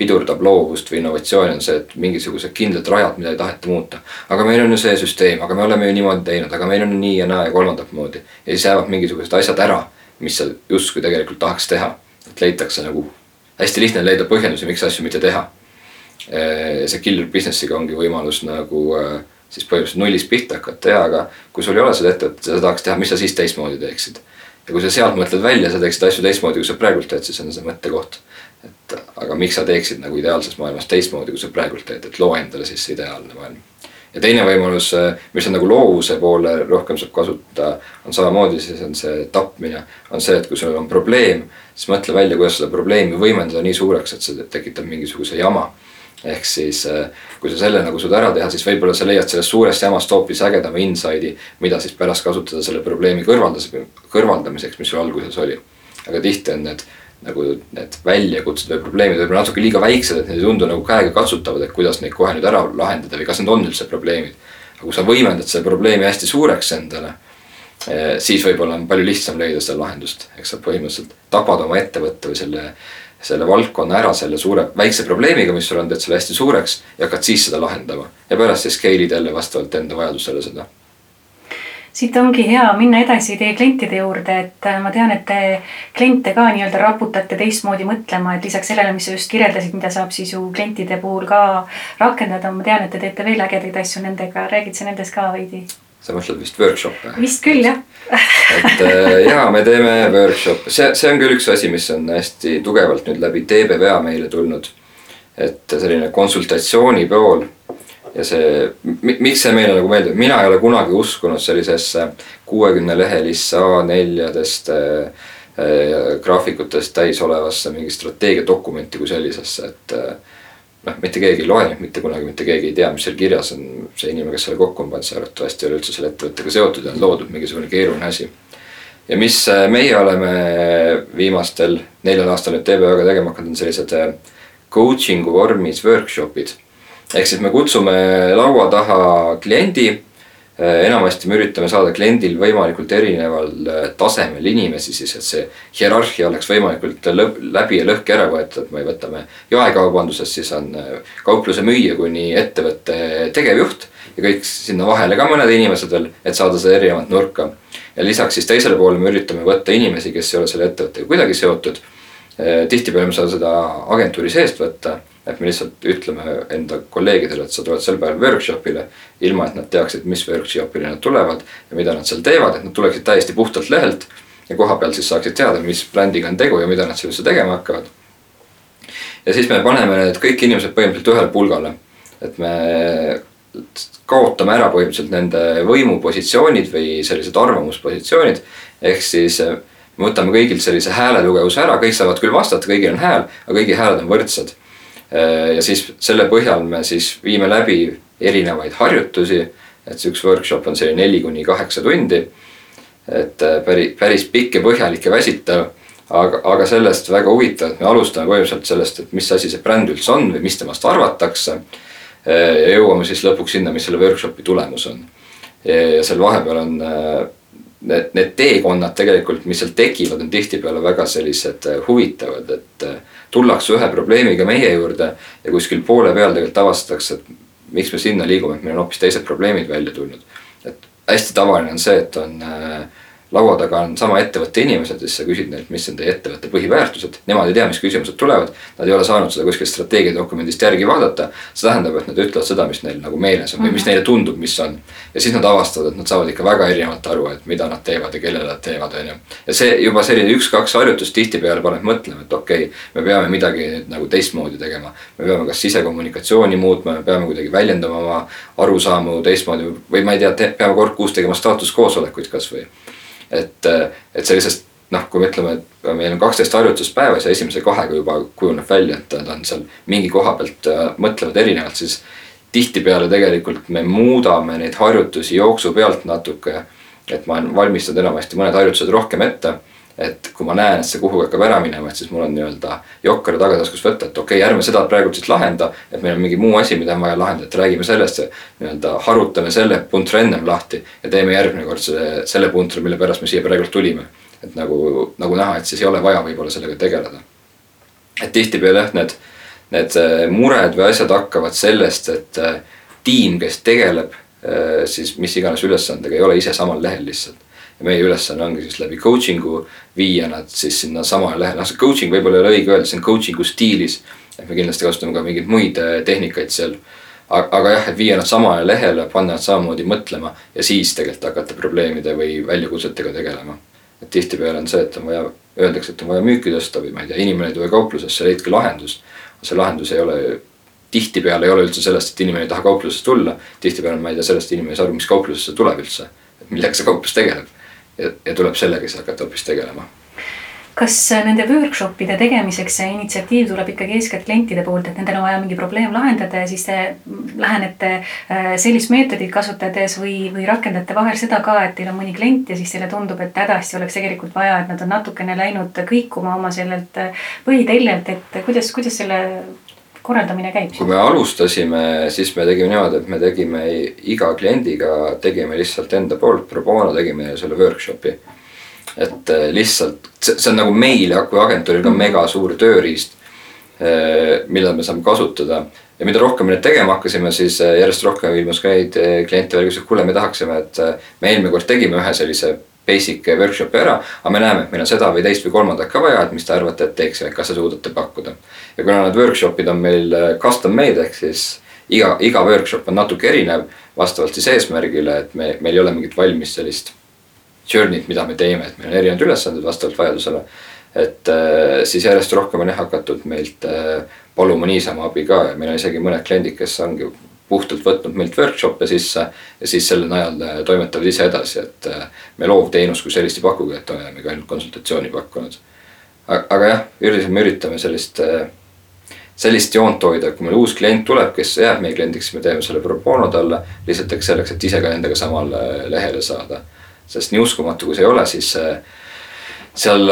pidurdab loovust või innovatsiooni, on see, et mingisugused kindlad rajad, mida ei taheta muuta. aga meil on ju see süsteem, aga me oleme ju niimoodi teinud, aga meil on nii ja naa ja kolmandat moodi. ja siis jäävad mingisugused asjad ära, mis sa justkui tegelikult tahaks teha. et leitakse nagu, hästi lihtne leida põhjendusi, miks asju mitte teha. see killer business'iga ongi võimalus nagu äh, siis põhimõtteliselt nullist pihta hakata ja, aga kui sul ei ole seda ettevõtet ja sa tahaks teha, mis sa siis teistmoodi teeksid. ja kui sa sealt mõtled välja, sa teeksid asju teistmoodi, kui sa praegult teed, siis on see mõttekoht. et aga miks sa teeksid nagu ideaalses maailmas teistmoodi, kui sa praegult teed, et loo endale siis see ideaalne maailm. ja teine võimalus, mis on nagu loovuse poole rohkem saab kasutada, on samamoodi, siis on see tapmine. on see, et kui sul on probleem, siis mõtle välja, kuidas seda probleemi võimendada nii suureks, et see tekitab mingisuguse jama ehk siis äh, kui sa selle nagu suudad ära teha, siis võib-olla sa leiad sellest suurest jamast hoopis ägedama inside'i, mida siis pärast kasutada selle probleemi kõrvaldas, kõrvaldamiseks, mis sul alguses oli. aga tihti on need nagu need väljakutsed või probleemid võib-olla natuke liiga väiksed, et need ei tundu nagu käegakatsutavad, et kuidas neid kohe nüüd ära lahendada või kas need on üldse probleemid. aga kui sa võimendad selle probleemi hästi suureks endale, eh, siis võib-olla on palju lihtsam leida seda lahendust, eks sa põhimõtteliselt tapad oma ettevõtte või selle selle valdkonna ära selle suure, väikse probleemiga, mis sul on, teed selle hästi suureks ja hakkad siis seda lahendama. ja pärast siis scale'id jälle vastavalt enda vajadusele seda. siit ongi hea minna edasi teie klientide juurde, et äh, ma tean, et te kliente ka nii-öelda raputate teistmoodi mõtlema, et lisaks sellele, mis sa just kirjeldasid, mida saab siis ju klientide puhul ka rakendada, ma tean, et te teete veel ägedaid asju nendega, räägid sa nendest ka veidi? Sa mõtled vist workshop'e? vist küll jah et äh, ja me teeme workshop'e, see, see on küll üks asi, mis on hästi tugevalt nüüd läbi TBVA meile tulnud. et selline konsultatsiooni pool ja see, miks see meile nagu meeldib, mina ei ole kunagi uskunud sellisesse kuuekümne lehelisse A4-dest äh, äh, graafikutest täis olevasse mingi strateegiadokumenti kui sellisesse, et äh, noh, mitte keegi ei loe, mitte kunagi mitte keegi ei tea, mis seal kirjas on. see inimene, kes selle kokku on pannud, see arvatavasti ei ole üldse selle ettevõttega seotud ja on loodud mingisugune keeruline asi. ja mis äh, meie oleme viimastel neljal aastal nüüd TBÜ-ga tegema hakanud, on sellised äh, coaching'u vormis workshop'id. ehk siis me kutsume laua taha kliendi enamasti me üritame saada kliendil võimalikult erineval äh, tasemel inimesi siis, et see hierarhia oleks võimalikult läbi ja lõhki ära võetud, et me võtame jaekaubanduses, siis on äh, kaupluse müüja kuni ettevõtte tegevjuht ja kõik sinna vahele ka mõned inimesed veel, et saada seda erinevat nurka. ja lisaks siis teisele poole me üritame võtta inimesi, kes ei ole selle ettevõttega kuidagi seotud. tihtipeale me saame seda agentuuri seest võtta et me lihtsalt ütleme enda kolleegidele, et sa tuled sel päeval workshop'ile. ilma, et nad teaksid, mis workshop'ile nad tulevad ja mida nad seal teevad, et nad tuleksid täiesti puhtalt lehelt. ja koha peal siis saaksid teada, mis brändiga on tegu ja mida nad seal üldse tegema hakkavad. ja siis me paneme need kõik inimesed põhimõtteliselt ühele pulgale. et me kaotame ära põhimõtteliselt nende võimupositsioonid või sellised arvamuspositsioonid. ehk siis me võtame kõigilt sellise hääletugevuse ära, kõik saavad küll vastata, kõigil on hääl, aga kõigi hääled on võrdsed. Ja siis selle põhjal me siis viime läbi erinevaid harjutusi. et see üks workshop on selline neli kuni kaheksa tundi. et päris, päris pikk ja põhjalik ja väsitav aga, aga sellest väga huvitav, et me alustame põhimõtteliselt sellest, et mis asi see bränd üldse on või mis temast arvatakse ja jõuame siis lõpuks sinna, mis selle workshopi tulemus on. ja seal vahepeal on äh, need, need teekonnad tegelikult, mis seal tekivad, on tihtipeale väga sellised äh, huvitavad, et äh, tullakse ühe probleemiga meie juurde ja kuskil poole peal tegelikult avastatakse, et miks me sinna liigume, et meil on hoopis teised probleemid välja tulnud. et hästi tavaline on see, et on äh, laua taga on sama ettevõtte inimesed ja siis sa küsid neilt, mis on teie ettevõtte põhiväärtused. Nemad ei tea, mis küsimused tulevad, nad ei ole saanud seda kuskilt strateegiadokumendist järgi vaadata. see tähendab, et nad ütlevad seda, mis neil nagu meeles on või mis mhm. neile tundub, mis on. ja siis nad avastavad, et nad saavad ikka väga erinevalt aru, et mida nad teevad ja kellele nad teevad, on ju. ja see juba selline üks-kaks harjutust tihtipeale paneb mõtlema, et okei okay,, me peame midagi nüüd nagu teistmoodi tegema. me peame kas sisekommunikatsiooni muutma, me peame kuidagi väljendama oma arusaamu teistmoodi või ma ei tea, peame kord kuus tegema staatuskoosolekuid kasvõi et, et sellisest noh, kui me ütleme, et meil on kaksteist harjutust päevas ja esimese kahega juba kujuneb välja, et nad on seal mingi koha pealt äh, mõtlevad erinevalt, siis tihtipeale tegelikult me muudame neid harjutusi jooksu pealt natuke. et ma olen valmistanud enamasti mõned harjutused rohkem ette et kui ma näen, et see kuhugi hakkab ära minema, et siis mul on nii-öelda jokker tagataskus võtta, et okei okay,, ärme seda praegu siis lahenda. et meil on mingi muu asi, mida on vaja lahendada, et räägime sellest, nii-öelda harutame selle puntri ennem lahti. ja teeme järgmine kord selle, selle puntri, mille pärast me siia praegu tulime. et nagu, nagu näha, et siis ei ole vaja võib-olla sellega tegeleda. et tihtipeale jah, need, need äh, mured või asjad hakkavad sellest, et äh, tiim, kes tegeleb äh, siis mis iganes ülesandega, ei ole ise samal lehel lihtsalt ja meie ülesanne ongi siis läbi coaching'u viia nad siis sinna samale lehele, noh see coaching võib-olla ei ole õige öelda, see on coaching'u stiilis. et me kindlasti kasutame ka mingeid muid äh, tehnikaid seal. aga jah, et viia nad samale lehele, panna nad samamoodi mõtlema ja siis tegelikult hakata probleemide või väljakutsetega tegelema. et tihtipeale on see, et on vaja, öeldakse, et on vaja müüki tõsta või ma ei tea, inimene ei tule kauplusesse, leidke lahendus. see lahendus ei ole tihtipeale ei ole üldse sellest, et inimene ei taha kauplusesse tulla. tihtipeale ma ei tea sellest, inimene ei saa aru, mis kauplusesse tuleb üldse. millega see kauplus tegeleb ja, ja tuleb sellega siis hakata hoopis tegelema. Kas nende workshop'ide tegemiseks see initsiatiiv tuleb ikkagi eeskätt klientide poolt, et nendel on vaja mingi probleem lahendada ja siis te lähenete äh, sellist meetodit kasutades või, või rakendate vahel seda ka, et teil on mõni klient ja siis teile tundub, et hädasti oleks tegelikult vaja, et nad on natukene läinud kõikuma oma sellelt äh, põhiteljelt, et kuidas, kuidas selle korraldamine käib? kui me alustasime, siis me tegime niimoodi, et me tegime iga kliendiga, tegime lihtsalt enda poolt pro bono tegime selle workshop'i. et äh, lihtsalt see, on nagu meil kui agentuuril ka mega suur tööriist, äh, mida me saame kasutada ja mida rohkem me nüüd tegema hakkasime, siis äh, järjest rohkem ilmus ka neid kliente veel, kes ütlesid, kuule, me tahaksime, et me eelmine kord tegime ühe sellise basic workshop'i ära, aga me näeme, et meil on seda või teist või kolmandat ka vaja, et mis te arvate, et teeksime, kas te suudate pakkuda. ja kuna need workshop'id on meil äh, custom made ehk siis iga, iga workshop on natuke erinev vastavalt siis eesmärgile, et me, meil ei ole mingit valmis sellist journey't, mida me teeme, et meil on erinevad ülesanded vastavalt vajadusele. et äh, siis järjest rohkem on jah hakatud meilt äh, paluma niisama abi ka ja meil on isegi mõned kliendid, kes ongi puhtalt võtnud meilt workshop'e sisse ja siis selle najal äh, toimetavad ise edasi, et äh, me loovteenust kui sellist ei pakugi, et olemegi ainult konsultatsiooni pakkunud. aga jah, üldiselt me üritame sellist, äh, sellist joont hoida, kui meil uus klient tuleb, kes jääb meie kliendiks, me teeme selle pro bono talle lihtsalt selleks, et ise ka nendega samale lehele saada. sest nii uskumatu, kui see ei ole, siis seal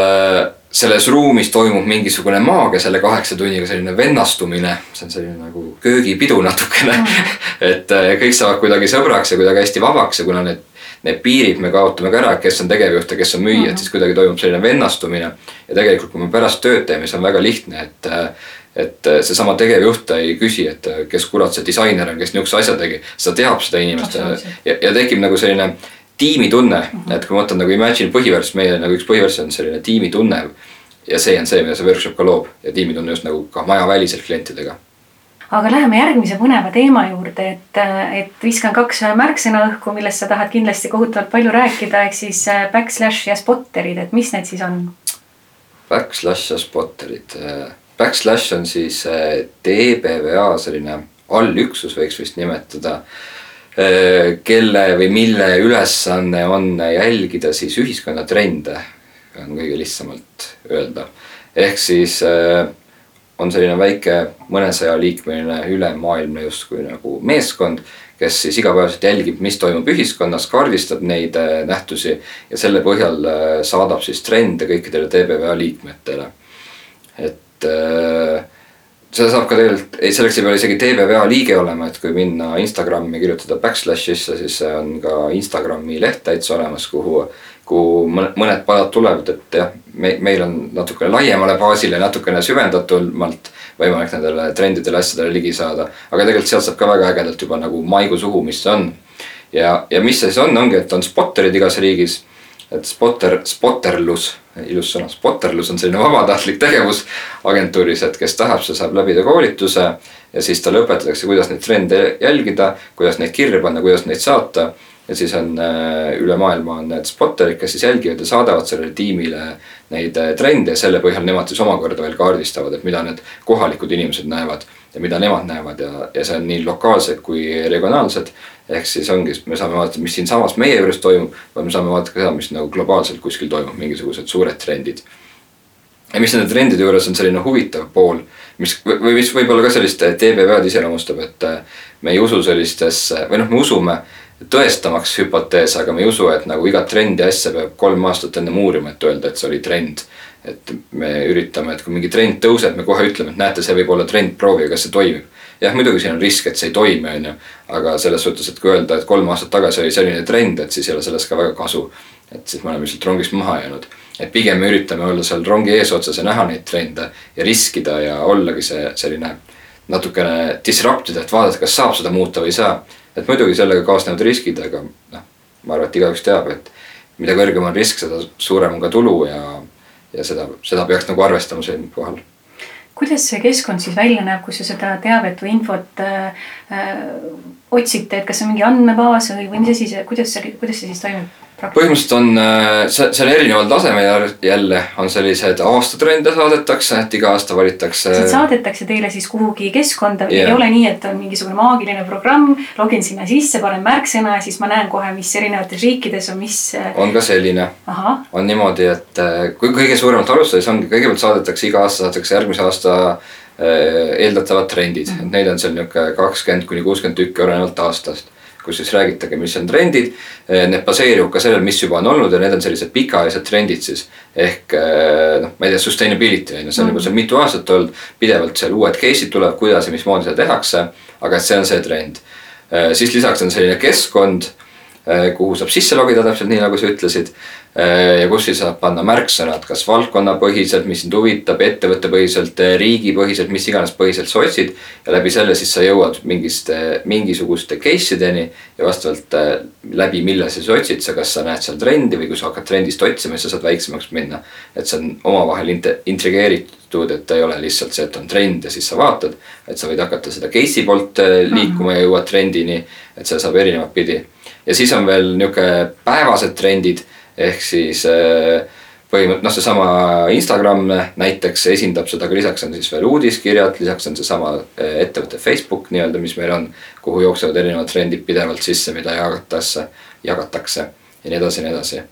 selles ruumis toimub mingisugune maagia selle kaheksa tunniga, selline vennastumine, see on selline nagu köögipidu natukene mm. et äh, kõik saavad kuidagi sõbraks ja kuidagi hästi vabaks ja kuna need, need piirid me kaotame ka ära, kes on tegevjuht ja kes on müüjad mm., siis kuidagi toimub selline vennastumine. ja tegelikult, kui me pärast tööd teeme, siis on väga lihtne, et äh, et äh, seesama tegevjuht ei küsi, et kes kurat see disainer on, kes niisuguse asja tegi, ta teab seda inimest ja, ja tekib nagu selline tiimitunne mm, -hmm. et kui ma võtan nagu Imagine põhiväärtus, meie nagu üks põhiväärtus on selline tiimitunne. ja see on see, mida see workshop ka loob ja tiimitunne just nagu ka majaväliselt klientidega aga läheme järgmise põneva teema juurde, et, et viskan kaks märksõna õhku, millest sa tahad kindlasti kohutavalt palju rääkida, ehk siis äh, backslash ja spotterid, et mis need siis on? Backslash ja spotterid, backslash on siis DBVA selline allüksus võiks vist nimetada, äh, kelle või mille ülesanne on jälgida siis ühiskonna trende, on kõige lihtsamalt öelda. ehk siis äh, on selline väike mõnesaja liikmeline ülemaailmne justkui nagu meeskond, kes siis igapäevaselt jälgib, mis toimub ühiskonnas, kaardistab neid nähtusi ja selle põhjal saadab siis trende kõikidele TBVA liikmetele. et äh, seda saab ka tegelikult, ei selleks ei pea isegi TBVA liige olema, et kui minna Instagrami kirjutada backslash sisse, siis on ka Instagrami leht täitsa olemas, kuhu, kuhu mõned padad tulevad, et jah, me, meil on natukene laiemale baasile, natukene süvendatumalt võimalik nendele trendidele, asjadele ligi saada. aga tegelikult sealt saab ka väga ägedalt juba nagu maigu suhu, mis see on. ja, ja mis see siis on, ongi, et on spotterid igas riigis et spotter, spotterlus, ilus sõna, spotterlus on selline vabatahtlik tegevus agentuuris, et kes tahab, see saab läbida koolituse ja siis talle õpetatakse, kuidas neid trende jälgida, kuidas neid kirja panna, kuidas neid saata. Ja siis on äh, üle maailma on need spotterid, kes siis jälgivad ja saadavad sellele tiimile neid äh, trende ja selle põhjal nemad siis omakorda veel kaardistavad, et mida need kohalikud inimesed näevad ja mida nemad näevad ja, ja see on nii lokaalsed kui regionaalsed ehk siis ongi, me saame vaadata, mis siinsamas meie juures toimub, või me saame vaadata ka seda, mis nagu globaalselt kuskil toimub, mingisugused suured trendid. ja mis nende trendide juures on selline huvitav pool, mis või mis võib-olla ka sellist TBV-d iseloomustab, et äh, me ei usu sellistesse või noh, me usume tõestamaks hüpoteese, aga me ei usu, et nagu igat trendi asja peab kolm aastat ennem uurima, et öelda, et see oli trend. et me üritame, et kui mingi trend tõuseb, me kohe ütleme, et näete, see võib olla trend, proovige, kas see toimib jah, muidugi siin on risk, et see ei toimi, on ju. aga selles suhtes, et kui öelda, et kolm aastat tagasi oli selline trend, et siis ei ole sellest ka väga kasu. et siis me oleme lihtsalt rongist maha jäänud. et pigem me üritame olla seal rongi eesotsas ja näha neid trende ja riskida ja ollagi see selline natukene disruptida, et vaadata, kas saab seda muuta või ei saa. Et muidugi sellega kaasnevad riskid, aga noh, ma arvan, et igaüks teab, et mida kõrgem on risk, seda suurem on ka tulu ja, ja seda, seda peaks nagu arvestama siinkohal kuidas see keskkond siis välja näeb, kus te seda teavet või infot äh, äh, otsite, et kas see on mingi andmebaas või, või mis asi see, kuidas see, kuidas see siis toimub? Põhimõtteliselt on äh, see, seal erineval tasemel jälle on sellised aastatrende saadetakse, et iga aasta valitakse. saadetakse teile siis kuhugi keskkonda yeah., ei ole nii, et on mingisugune maagiline programm, login sinna sisse, panen märksõna ja siis ma näen kohe, mis erinevates riikides on, mis. Äh, on ka selline. on niimoodi, et äh, kui kõige suuremalt alustades ongi, kõigepealt saadetakse iga aasta saadetakse järgmise aasta eeldatavad trendid mm, -hmm. et neid on seal nihuke kakskümmend kuni kuuskümmend tükki olenevalt aastast kus siis räägitage, mis on trendid. Eh, need baseeruvad ka sellel, mis juba on olnud ja need on sellised pikaajalised trendid siis. ehk eh, noh, ma ei tea, sustainability on ju, see on juba seal mitu aastat olnud, pidevalt seal uued case'id tulevad, kuidas ja mismoodi seda tehakse. aga et see on see trend. Eh, siis lisaks on selline keskkond kuhu saab sisse logida täpselt nii, nagu sa ütlesid. Äh, ja kus siis saab panna märksõnad, kas valdkonnapõhiselt, mis sind huvitab, ettevõttepõhiselt, äh, riigipõhiselt, mis iganes põhiselt sa otsid. ja läbi selle siis sa jõuad mingist, mingisuguste case ideni ja vastavalt läbi, mille sa siis otsid sa, kas sa näed seal trendi või kui sa hakkad trendist otsima, siis sa saad väiksemaks minna. et see on omavahel intrigeeritud, et ta ei ole lihtsalt see, et on trend ja siis sa vaatad. et sa võid hakata seda case'i poolt liikuma ja jõuad trendini, et see saab erinevat pidi ja siis on veel niisugune päevased trendid ehk siis äh, põhimõtteliselt noh, seesama Instagram näiteks esindab seda, aga lisaks on siis veel uudiskirjad, lisaks on seesama äh, ettevõtte Facebook nii-öelda, mis meil on, kuhu jooksevad erinevad trendid pidevalt sisse, mida jagatakse, jagatakse ja nii edasi ja nii edasi.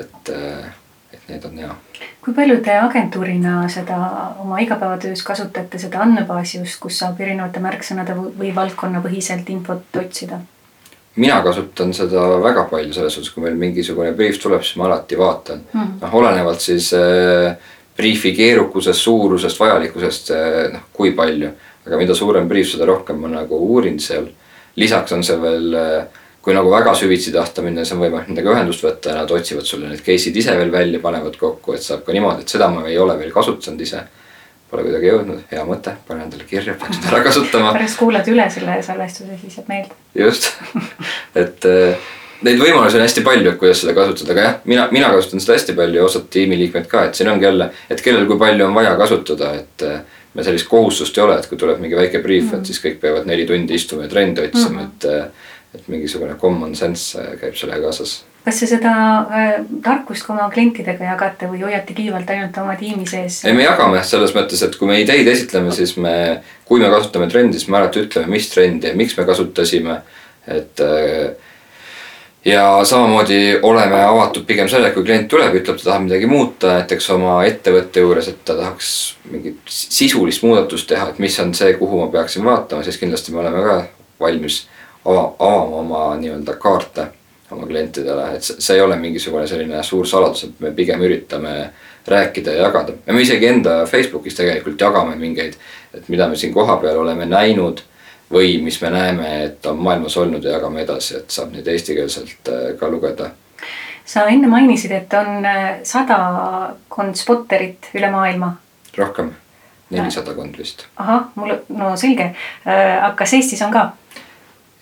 et, äh, et need on hea. kui palju te agentuurina seda oma igapäevatöös kasutate, seda andmebaasi just, kus saab erinevate märksõnade või valdkonnapõhiselt infot otsida? Mina kasutan seda väga palju selles suhtes, kui meil mingisugune briif tuleb, siis ma alati vaatan mm.. noh, olenevalt siis äh, briifi keerukusest, suurusest, vajalikkusest äh,, noh kui palju. aga mida suurem briif, seda rohkem ma nagu uurin seal. lisaks on see veel äh,, kui nagu väga süvitsi tahta minna, siis on võimalik nendega ühendust võtta ja nad otsivad sulle need case'id ise veel välja, panevad kokku, et saab ka niimoodi, et seda ma ei ole veel kasutanud ise Pole kuidagi jõudnud, hea mõte, panen endale kirja, peaks seda ära kasutama. pärast kuulad üle selle salvestuse, siis jääb meelde. just, et äh, neid võimalusi on hästi palju, et kuidas seda kasutada, aga jah, mina, mina kasutan seda hästi palju ja osad tiimiliikmed ka, et siin ongi jälle, et kellel kui palju on vaja kasutada, et äh, me sellist kohustust ei ole, et kui tuleb mingi väike briif mm, -hmm. et siis kõik peavad neli tundi istuma ja trende otsima mm, -hmm. et. et mingisugune common sense käib sellega kaasas kas te seda äh, tarkust ka oma klientidega jagate või hoiate kiivalt ainult oma tiimi sees? ei, me jagame selles mõttes, et kui me ideid esitleme, siis me, kui me kasutame trendi, siis me alati ütleme, mis trendi ja miks me kasutasime. et äh, ja samamoodi oleme avatud pigem sellele, kui klient tuleb, ütleb, ta tahab midagi muuta, näiteks oma ettevõtte juures, et ta tahaks mingit sisulist muudatust teha, et mis on see, kuhu ma peaksin vaatama, siis kindlasti me oleme ka valmis ava, avama oma nii-öelda kaarte oma klientidele, et see ei ole mingisugune selline suur saladus, et me pigem üritame rääkida ja jagada. ja me isegi enda Facebookis tegelikult jagame mingeid, et mida me siin kohapeal oleme näinud või mis me näeme, et on maailmas olnud ja jagame edasi, et saab neid eestikeelselt äh, ka lugeda. sa enne mainisid, et on äh, sadakond spotterit üle maailma. rohkem, nelisadakond vist. ahah, mul, no selge, äh, aga kas Eestis on ka?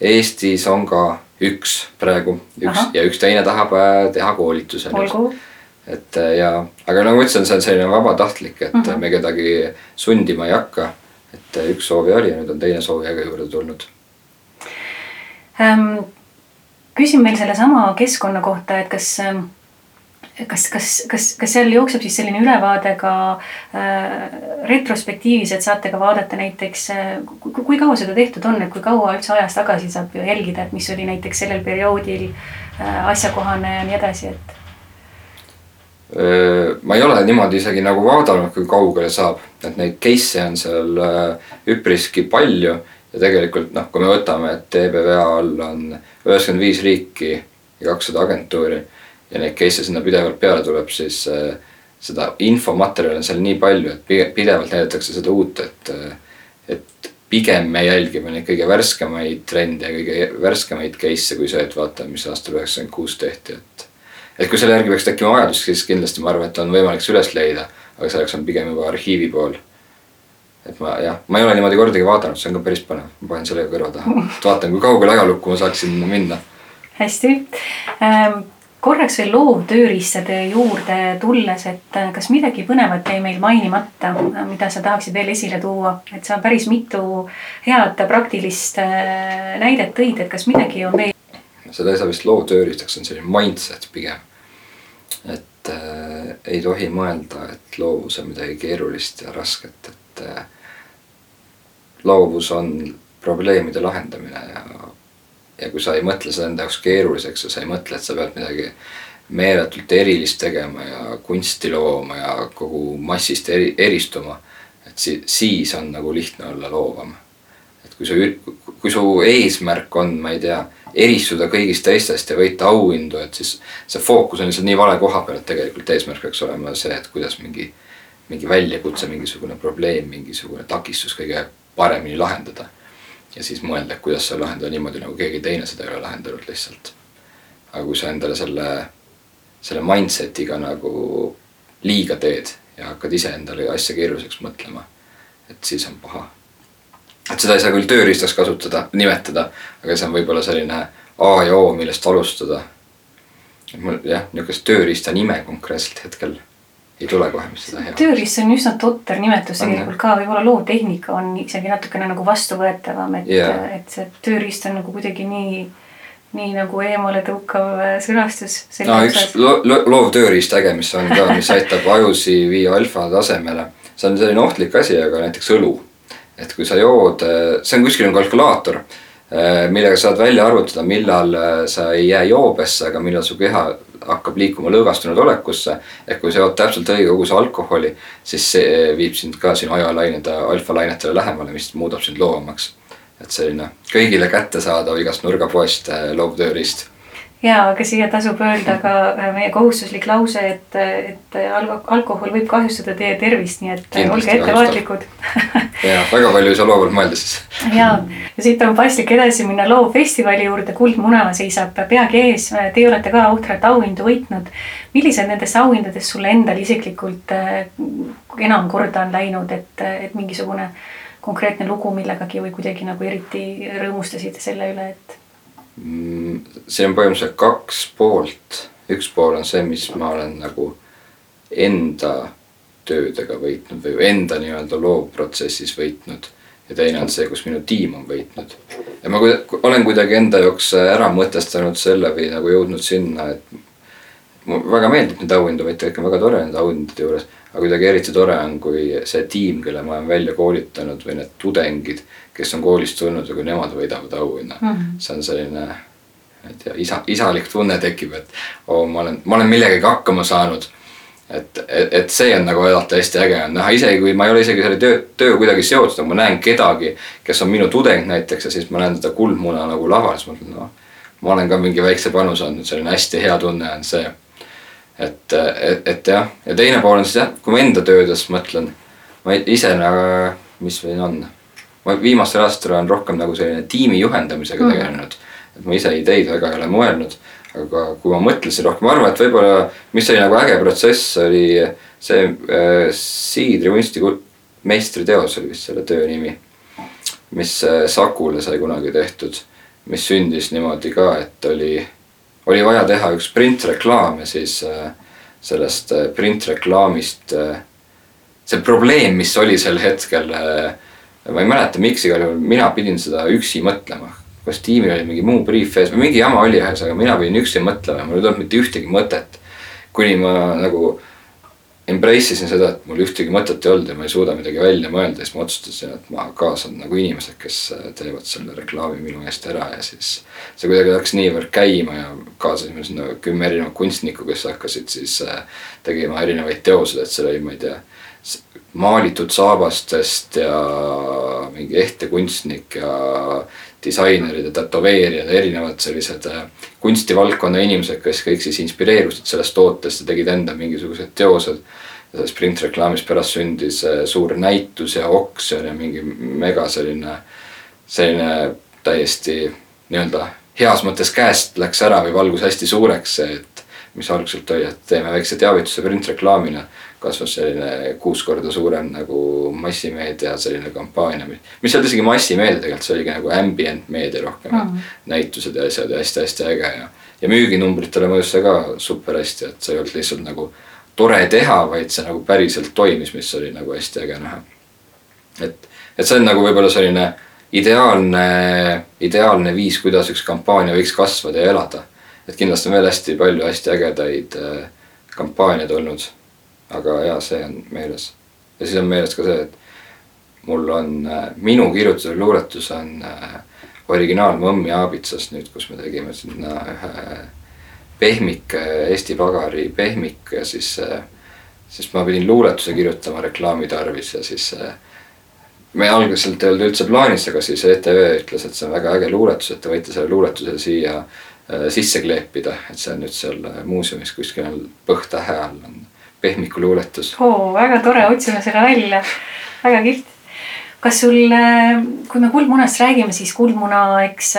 Eestis on ka üks praegu, üks Aha. ja üks teine tahab teha koolituse. et ja, aga nagu ma ütlesin, see on selline vabatahtlik, et mm -hmm. me kedagi sundima ei hakka et äh, üks soovija oli ja nüüd on teine soovija ka juurde tulnud ähm,. küsin veel sellesama keskkonna kohta, et kas ähm, kas, kas, kas, kas seal jookseb siis selline ülevaade ka äh, retrospektiivis, et saate ka vaadata näiteks äh,, kui kaua seda tehtud on, et kui kaua üldse ajas tagasi saab ju jälgida, et mis oli näiteks sellel perioodil äh, asjakohane ja nii edasi, et? Ma ei ole niimoodi isegi nagu vaadanud, kui kaugele saab, et neid case'e on seal üpriski palju ja tegelikult noh, kui me võtame, et TBVA all on üheksakümmend viis riiki ja kakssada agentuuri ja neid case'e sinna pidevalt peale tuleb, siis seda infomaterjali on seal nii palju, et pidevalt näidatakse seda uut, et, et pigem me jälgime neid kõige värskemaid trende ja kõige värskemaid case'e kui see, et vaatame, mis aastal üheksakümmend kuus tehti, et et kui selle järgi peaks tekkima vajadus, siis kindlasti ma arvan, et on võimalik see üles leida, aga selleks on pigem juba arhiivi pool. et ma jah, ma ei ole niimoodi kordagi vaadanud, see on ka päris põnev, ma panen selle kõrva taha, et vaatan, kui kaugele ajalukku ma saaksin minna. hästi ähm korraks veel loovtööriistade juurde tulles, et äh, kas midagi põnevat jäi meil mainimata, mida sa tahaksid veel esile tuua, et sa päris mitu head praktilist äh, näidet tõid, et kas midagi on veel? seda ei saa vist loovtööriistaks, on selline mindset pigem. et äh, ei tohi mõelda, et loovus on midagi keerulist ja rasket, et äh, loovus on probleemide lahendamine ja, ja kui sa ei mõtle seda enda jaoks keeruliseks ja sa ei mõtle, et sa pead midagi meeletult erilist tegema ja kunsti looma ja kogu massist eri, eristuma, et si-, siis on nagu lihtne olla loovam. et kui sa, kui su eesmärk on, ma ei tea eristuda kõigist teistest ja võita auhindu, et siis see fookus on lihtsalt nii vale koha peal, et tegelikult eesmärk peaks olema see, et kuidas mingi, mingi väljakutse, mingisugune probleem, mingisugune takistus kõige paremini lahendada. Ja siis mõelda, kuidas seda lahendada niimoodi, nagu keegi teine seda ei ole lahendanud lihtsalt. aga kui sa endale selle, selle mindset'iga nagu liiga teed ja hakkad iseendale asja keeruliseks mõtlema, et siis on paha et seda ei saa küll tööriistaks kasutada, nimetada, aga see on võib-olla selline A ja O, millest alustada. mul jah, niisugust tööriista nime konkreetselt hetkel ei tule kohe, mis seda hea. tööriist on üsna totter nimetus tegelikult ka, võib-olla loovtehnika on isegi natukene nagu vastuvõetavam, et yeah., et see tööriist on nagu kuidagi nii nii nagu eemale tõukav sõnastus. no üks lo lo loovtööriist äge, mis on ka, mis aitab ajusi viia alfa tasemele. see on selline ohtlik asi, aga näiteks õlu et kui sa jood, see on kuskil on kalkulaator, eh, millega saad välja arvutada, millal sa ei jää joobesse, aga millal su keha hakkab liikuma lõõgastunud olekusse. et kui sa jood täpselt õige koguse alkoholi, siis see viib sind ka sinu ajalainede, alfalainetele lähemale, mis muudab sind loovamaks. et selline kõigile kättesaadav igast nurgapoest eh, loovtööriist ja, aga siia tasub öelda ka äh, meie kohustuslik lause, et, et alko-, alkohol võib kahjustada teie tervist, nii et äh, Kindlasti olge ettevaatlikud ja väga palju ei saa loovalt mõelda siis. ja, ja siit on paslik edasi minna loovfestivali juurde, Kuldmuna seisab peagi ees, teie olete ka ohtralt auhindu võitnud. millised nendest auhindadest sulle endale isiklikult äh, enam korda on läinud, et, et mingisugune konkreetne lugu millegagi või kuidagi nagu eriti rõõmustasid selle üle, et See on põhimõtteliselt kaks poolt, üks pool on see, mis ma olen nagu enda töödega võitnud või enda nii-öelda loovprotsessis võitnud. ja teine on see, kus minu tiim on võitnud. ja ma olen kuidagi enda jaoks ära mõtestanud selle või nagu jõudnud sinna, et mulle väga meeldib neid auhindu võita, kõik on väga tore nende auhindade juures. Aga kuidagi eriti tore on, kui see tiim, kelle ma olen välja koolitanud või need tudengid, kes on koolist tulnud ja kui nemad võidavad auhinna mm. -hmm. see on selline, ma ei tea, isa, isalik tunne tekib, et oo oh,, ma olen, ma olen millegagi hakkama saanud et, et, et see on nagu alati hästi äge on näha, isegi kui ma ei ole isegi selle töö, töö kuidagi seotud, ma näen kedagi, kes on minu tudeng näiteks ja siis ma näen seda kuldmuna nagu laval, siis ma mõtlen, noh. ma olen ka mingi väikse panuse andnud, selline hästi hea tunne on see et, et, et jah, ja teine pool on siis jah, kui ma enda töödes mõtlen, ma ise nagu, mis meil on, ma viimastel aastatel olen rohkem nagu selline tiimi juhendamisega mm. tegelenud. et ma ise ideid väga ei ole mõelnud, aga kui ma mõtlesin rohkem, ma arvan, et võib-olla, mis oli nagu äge protsess, oli see äh, Siidri kunsti meistriteos oli vist selle töö nimi. mis äh, Sakule sai kunagi tehtud, mis sündis niimoodi ka, et oli oli vaja teha üks printreklaam ja siis äh, sellest äh, printreklaamist äh, see probleem, mis oli sel hetkel, ma ei mäleta, miks igal juhul mina pidin seda üksi mõtlema. kas tiimil oli mingi muu briif ees või mingi jama oli ühesõnaga, mina pidin üksi mõtlema, mul ei tulnud mitte ühtegi mõtet. kuni ma nagu embrace isin seda, et mul ühtegi mõtet ei olnud ja ma ei suuda midagi välja mõelda, siis ma otsustasin, et ma kaasan nagu inimesed, kes äh, teevad selle reklaami minu eest ära ja siis. see kuidagi läks niivõrd käima ja kaasasime sinna kümme erinevat kunstnikku, kes hakkasid siis äh, tegema erinevaid teoseid, et seal oli, ma ei tea. maalitud saabastest ja mingi ehtekunstnik ja disainerid ja tätoveerijad, erinevad sellised äh, kunstivaldkonna inimesed, kes kõik siis inspireerusid sellest tootest ja tegid enda mingisugused teosed. ja sellest printreklaamist pärast sündis äh, suur näitus ja oksjon ja mingi mega selline, selline täiesti nii-öelda heas mõttes käest läks ära või valgus hästi suureks see, et mis algselt oli, et teeme väikse teavituse printreklaamina kasvas selline kuus korda suurem nagu massimeedia selline kampaania, mis ei olnud isegi massimeedia tegelikult, see oligi nagu ambient meedia rohkem mm. näitused ja asjad ja hästi-hästi äge ja. ja müüginumbritele mõjus see ka super hästi, et see ei olnud lihtsalt nagu tore teha, vaid see nagu päriselt toimis, mis oli nagu hästi äge näha. et, et see on nagu võib-olla selline ideaalne, ideaalne viis, kuidas üks kampaania võiks kasvada ja elada. et kindlasti on veel hästi palju hästi ägedaid äh, kampaaniaid olnud aga jaa, see on meeles. ja siis on meeles ka see, et mul on, äh, minu kirjutatud luuletus on äh, originaal Mõmmi aabitsas nüüd, kus me tegime sinna ühe pehmik, Eesti Pagari pehmik ja siis, äh, siis ma pidin luuletuse kirjutama reklaami tarvis ja siis me algselt ei olnud üldse plaanis, aga siis ETV ütles, et see on väga äge luuletus, et te võite selle luuletuse siia sisse kleepida, et see on nüüd seal muuseumis kuskil põhtähe all on pehmiku luuletus. oo, väga tore, otsime selle välja, väga kihvt. kas sul, kui me Kuldmunast räägime, siis Kuldmuna, eks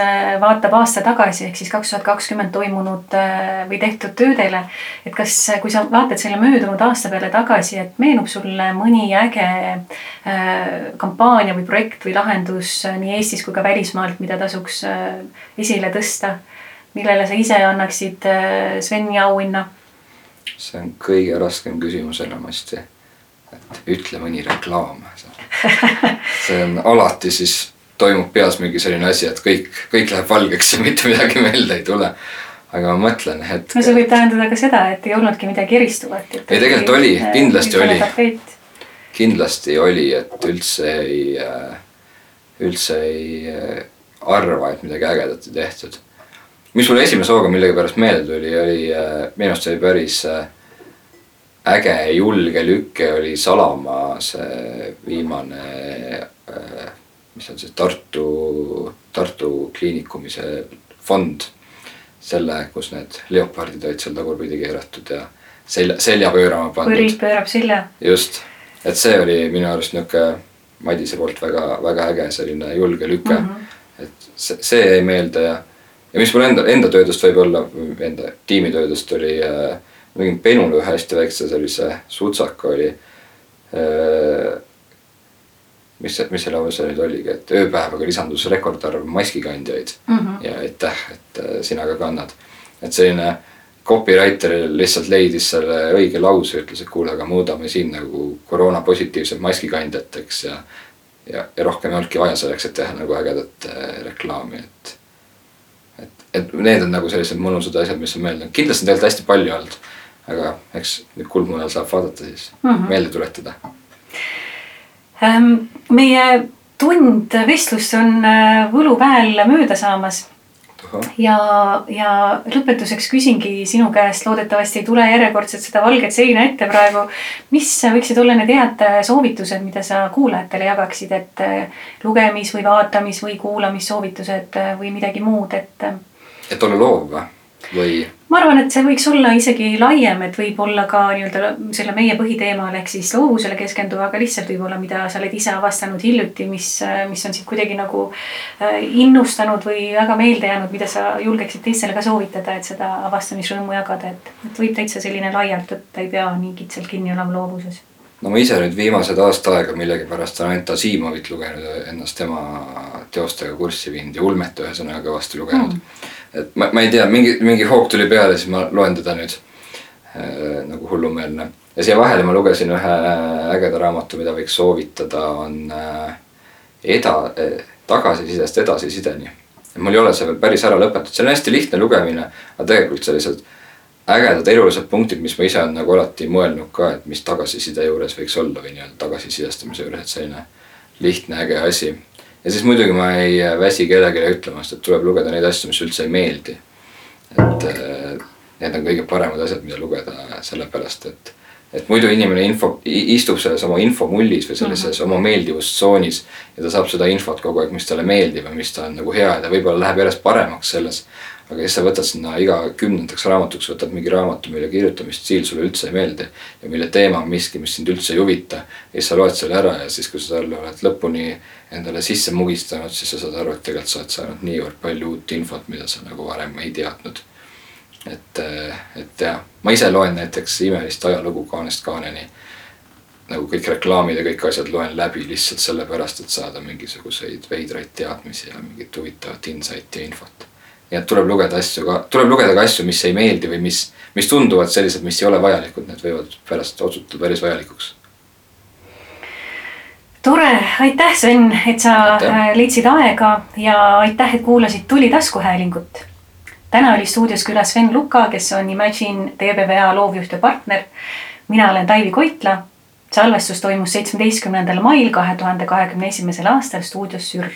vaatab aasta tagasi ehk siis kaks tuhat kakskümmend toimunud või tehtud töödele. et kas, kui sa vaatad selle möödunud aasta peale tagasi, et meenub sulle mõni äge äh, kampaania või projekt või lahendus nii Eestis kui ka välismaalt, mida tasuks äh, esile tõsta, millele sa ise annaksid äh, Sveni auhinna see on kõige raskem küsimus enamasti. et ütle mõni reklaam. see on alati siis toimub peas mingi selline asi, et kõik, kõik läheb valgeks ja mitte midagi meelde ei tule. aga ma mõtlen hetke. no see võib tähendada ka seda, et ei olnudki midagi eristuvat. ei, tegelikult oli, kindlasti oli. kindlasti oli, et üldse ei, üldse ei arva, et midagi ägedat ei tehtud mis mulle esimese hooga millegipärast meelde tuli, oli äh, minu arust see oli päris äh, äge julge lüke oli Salamaa see viimane äh,, mis on see Tartu, Tartu kliinikumi see fond. selle, kus need leopardid olid seal tagurpidi keeratud ja selja, selja pöörama pandud. kui riik pöörab selja. just, et see oli minu arust nihuke Madise poolt väga, väga äge selline julge lüke mm. -hmm. et see, see jäi meelde ja ja mis mul enda, enda töödest võib-olla, enda tiimitöödest oli äh,, ma tegin Penule ühe hästi väikse sellise sutsaka oli äh,. mis, mis selle ausal nüüd oligi, et ööpäevaga lisandus rekordarv maskikandjaid mm -hmm. ja aitäh, et äh, sina ka kannad. et selline copywriter lihtsalt leidis selle õige lause, ütles, et kuule, aga muudame siin nagu koroona positiivsed maskikandjateks ja ja, ja rohkem ei olnudki vaja selleks, et teha nagu ägedat äh, reklaami, et. Et, need on nagu sellised mõnusad asjad, mis on meelde, kindlasti on tegelikult hästi palju olnud. aga eks nüüd kuldmujal saab vaadata siis mm, -hmm. meelde tuletada ähm,. meie tund vestlust on äh, võluväel mööda saamas ja, ja lõpetuseks küsingi sinu käest, loodetavasti ei tule järjekordselt seda valget seina ette praegu. mis võiksid olla need head soovitused, mida sa kuulajatele jagaksid, et lugemis või vaatamis või kuulamissoovitused või midagi muud, et. Et olla loov või? ma arvan, et see võiks olla isegi laiem, et võib-olla ka nii-öelda selle meie põhiteemal ehk siis loovusele keskenduv, aga lihtsalt võib-olla, mida sa oled ise avastanud hiljuti, mis, mis on sind kuidagi nagu äh, innustanud või väga meelde jäänud, mida sa julgeksid teistele ka soovitada, et seda avastamisrõõmu jagada, et, et võib täitsa selline laialt võtta, ei pea nii kitsalt kinni olema loovuses. No ma ise nüüd viimased aasta aega millegipärast olen ainult Asimovit lugenud ennast tema teostega kurssi viinud ja ulmet ühesõnaga kõvasti lugenud. Mm et ma, ma ei tea, mingi, mingi hoog tuli peale, siis ma loen teda nüüd äh, nagu hullumeelne. ja siia vahele ma lugesin ühe ägeda raamatu, mida võiks soovitada, on äh, eda- äh,, tagasisidest edasisideni. mul ei ole see veel päris ära lõpetatud, see on hästi lihtne lugemine, aga tegelikult sellised ägedad elulised punktid, mis ma ise olen nagu alati mõelnud ka, et mis tagasiside juures võiks olla või nii-öelda tagasisidestamise juures, et selline lihtne äge asi ja siis muidugi ma ei väsi kellelegi ütlemast, et tuleb lugeda neid asju, mis üldse ei meeldi. et äh, need on kõige paremad asjad, mida lugeda, sellepärast et, et muidu inimene info, istub selles oma infomullis või sellises mm -hmm. oma meeldivustsoonis. ja ta saab seda infot kogu aeg, mis talle meeldib ja mis ta on nagu hea ja ta võib-olla läheb järjest paremaks selles aga siis sa võtad sinna iga kümnendaks raamatuks, võtad mingi raamatu, mille kirjutamisstiil sulle üldse ei meeldi. ja mille teema on miski, mis sind üldse ei huvita. ja siis sa loed selle ära ja siis, kui sa selle oled lõpuni endale sisse mugistanud, siis sa saad aru, et tegelikult sa oled saanud niivõrd palju uut infot, mida sa nagu varem ei teadnud. et, et jah, ma ise loen näiteks imelist ajalugu kaanest kaaneni nagu kõik reklaamid ja kõik asjad loen läbi lihtsalt sellepärast, et saada mingisuguseid veidraid teadmisi ja mingit huvitavat insight'i ja infot nii et tuleb lugeda asju ka, tuleb lugeda ka asju, mis ei meeldi või mis, mis tunduvad sellised, mis ei ole vajalikud, need võivad pärast osutuda päris vajalikuks. Tore, aitäh, Sven, et sa aitäh. Äh, leidsid aega ja aitäh, et kuulasid Tuli taskuhäälingut. täna oli stuudios külas Sven Luka, kes on Imagine TBVA loovjuht ja partner. mina olen Taivi Koitla. salvestus toimus seitsmeteistkümnendal mail kahe tuhande kahekümne esimesel aastal stuudios Sür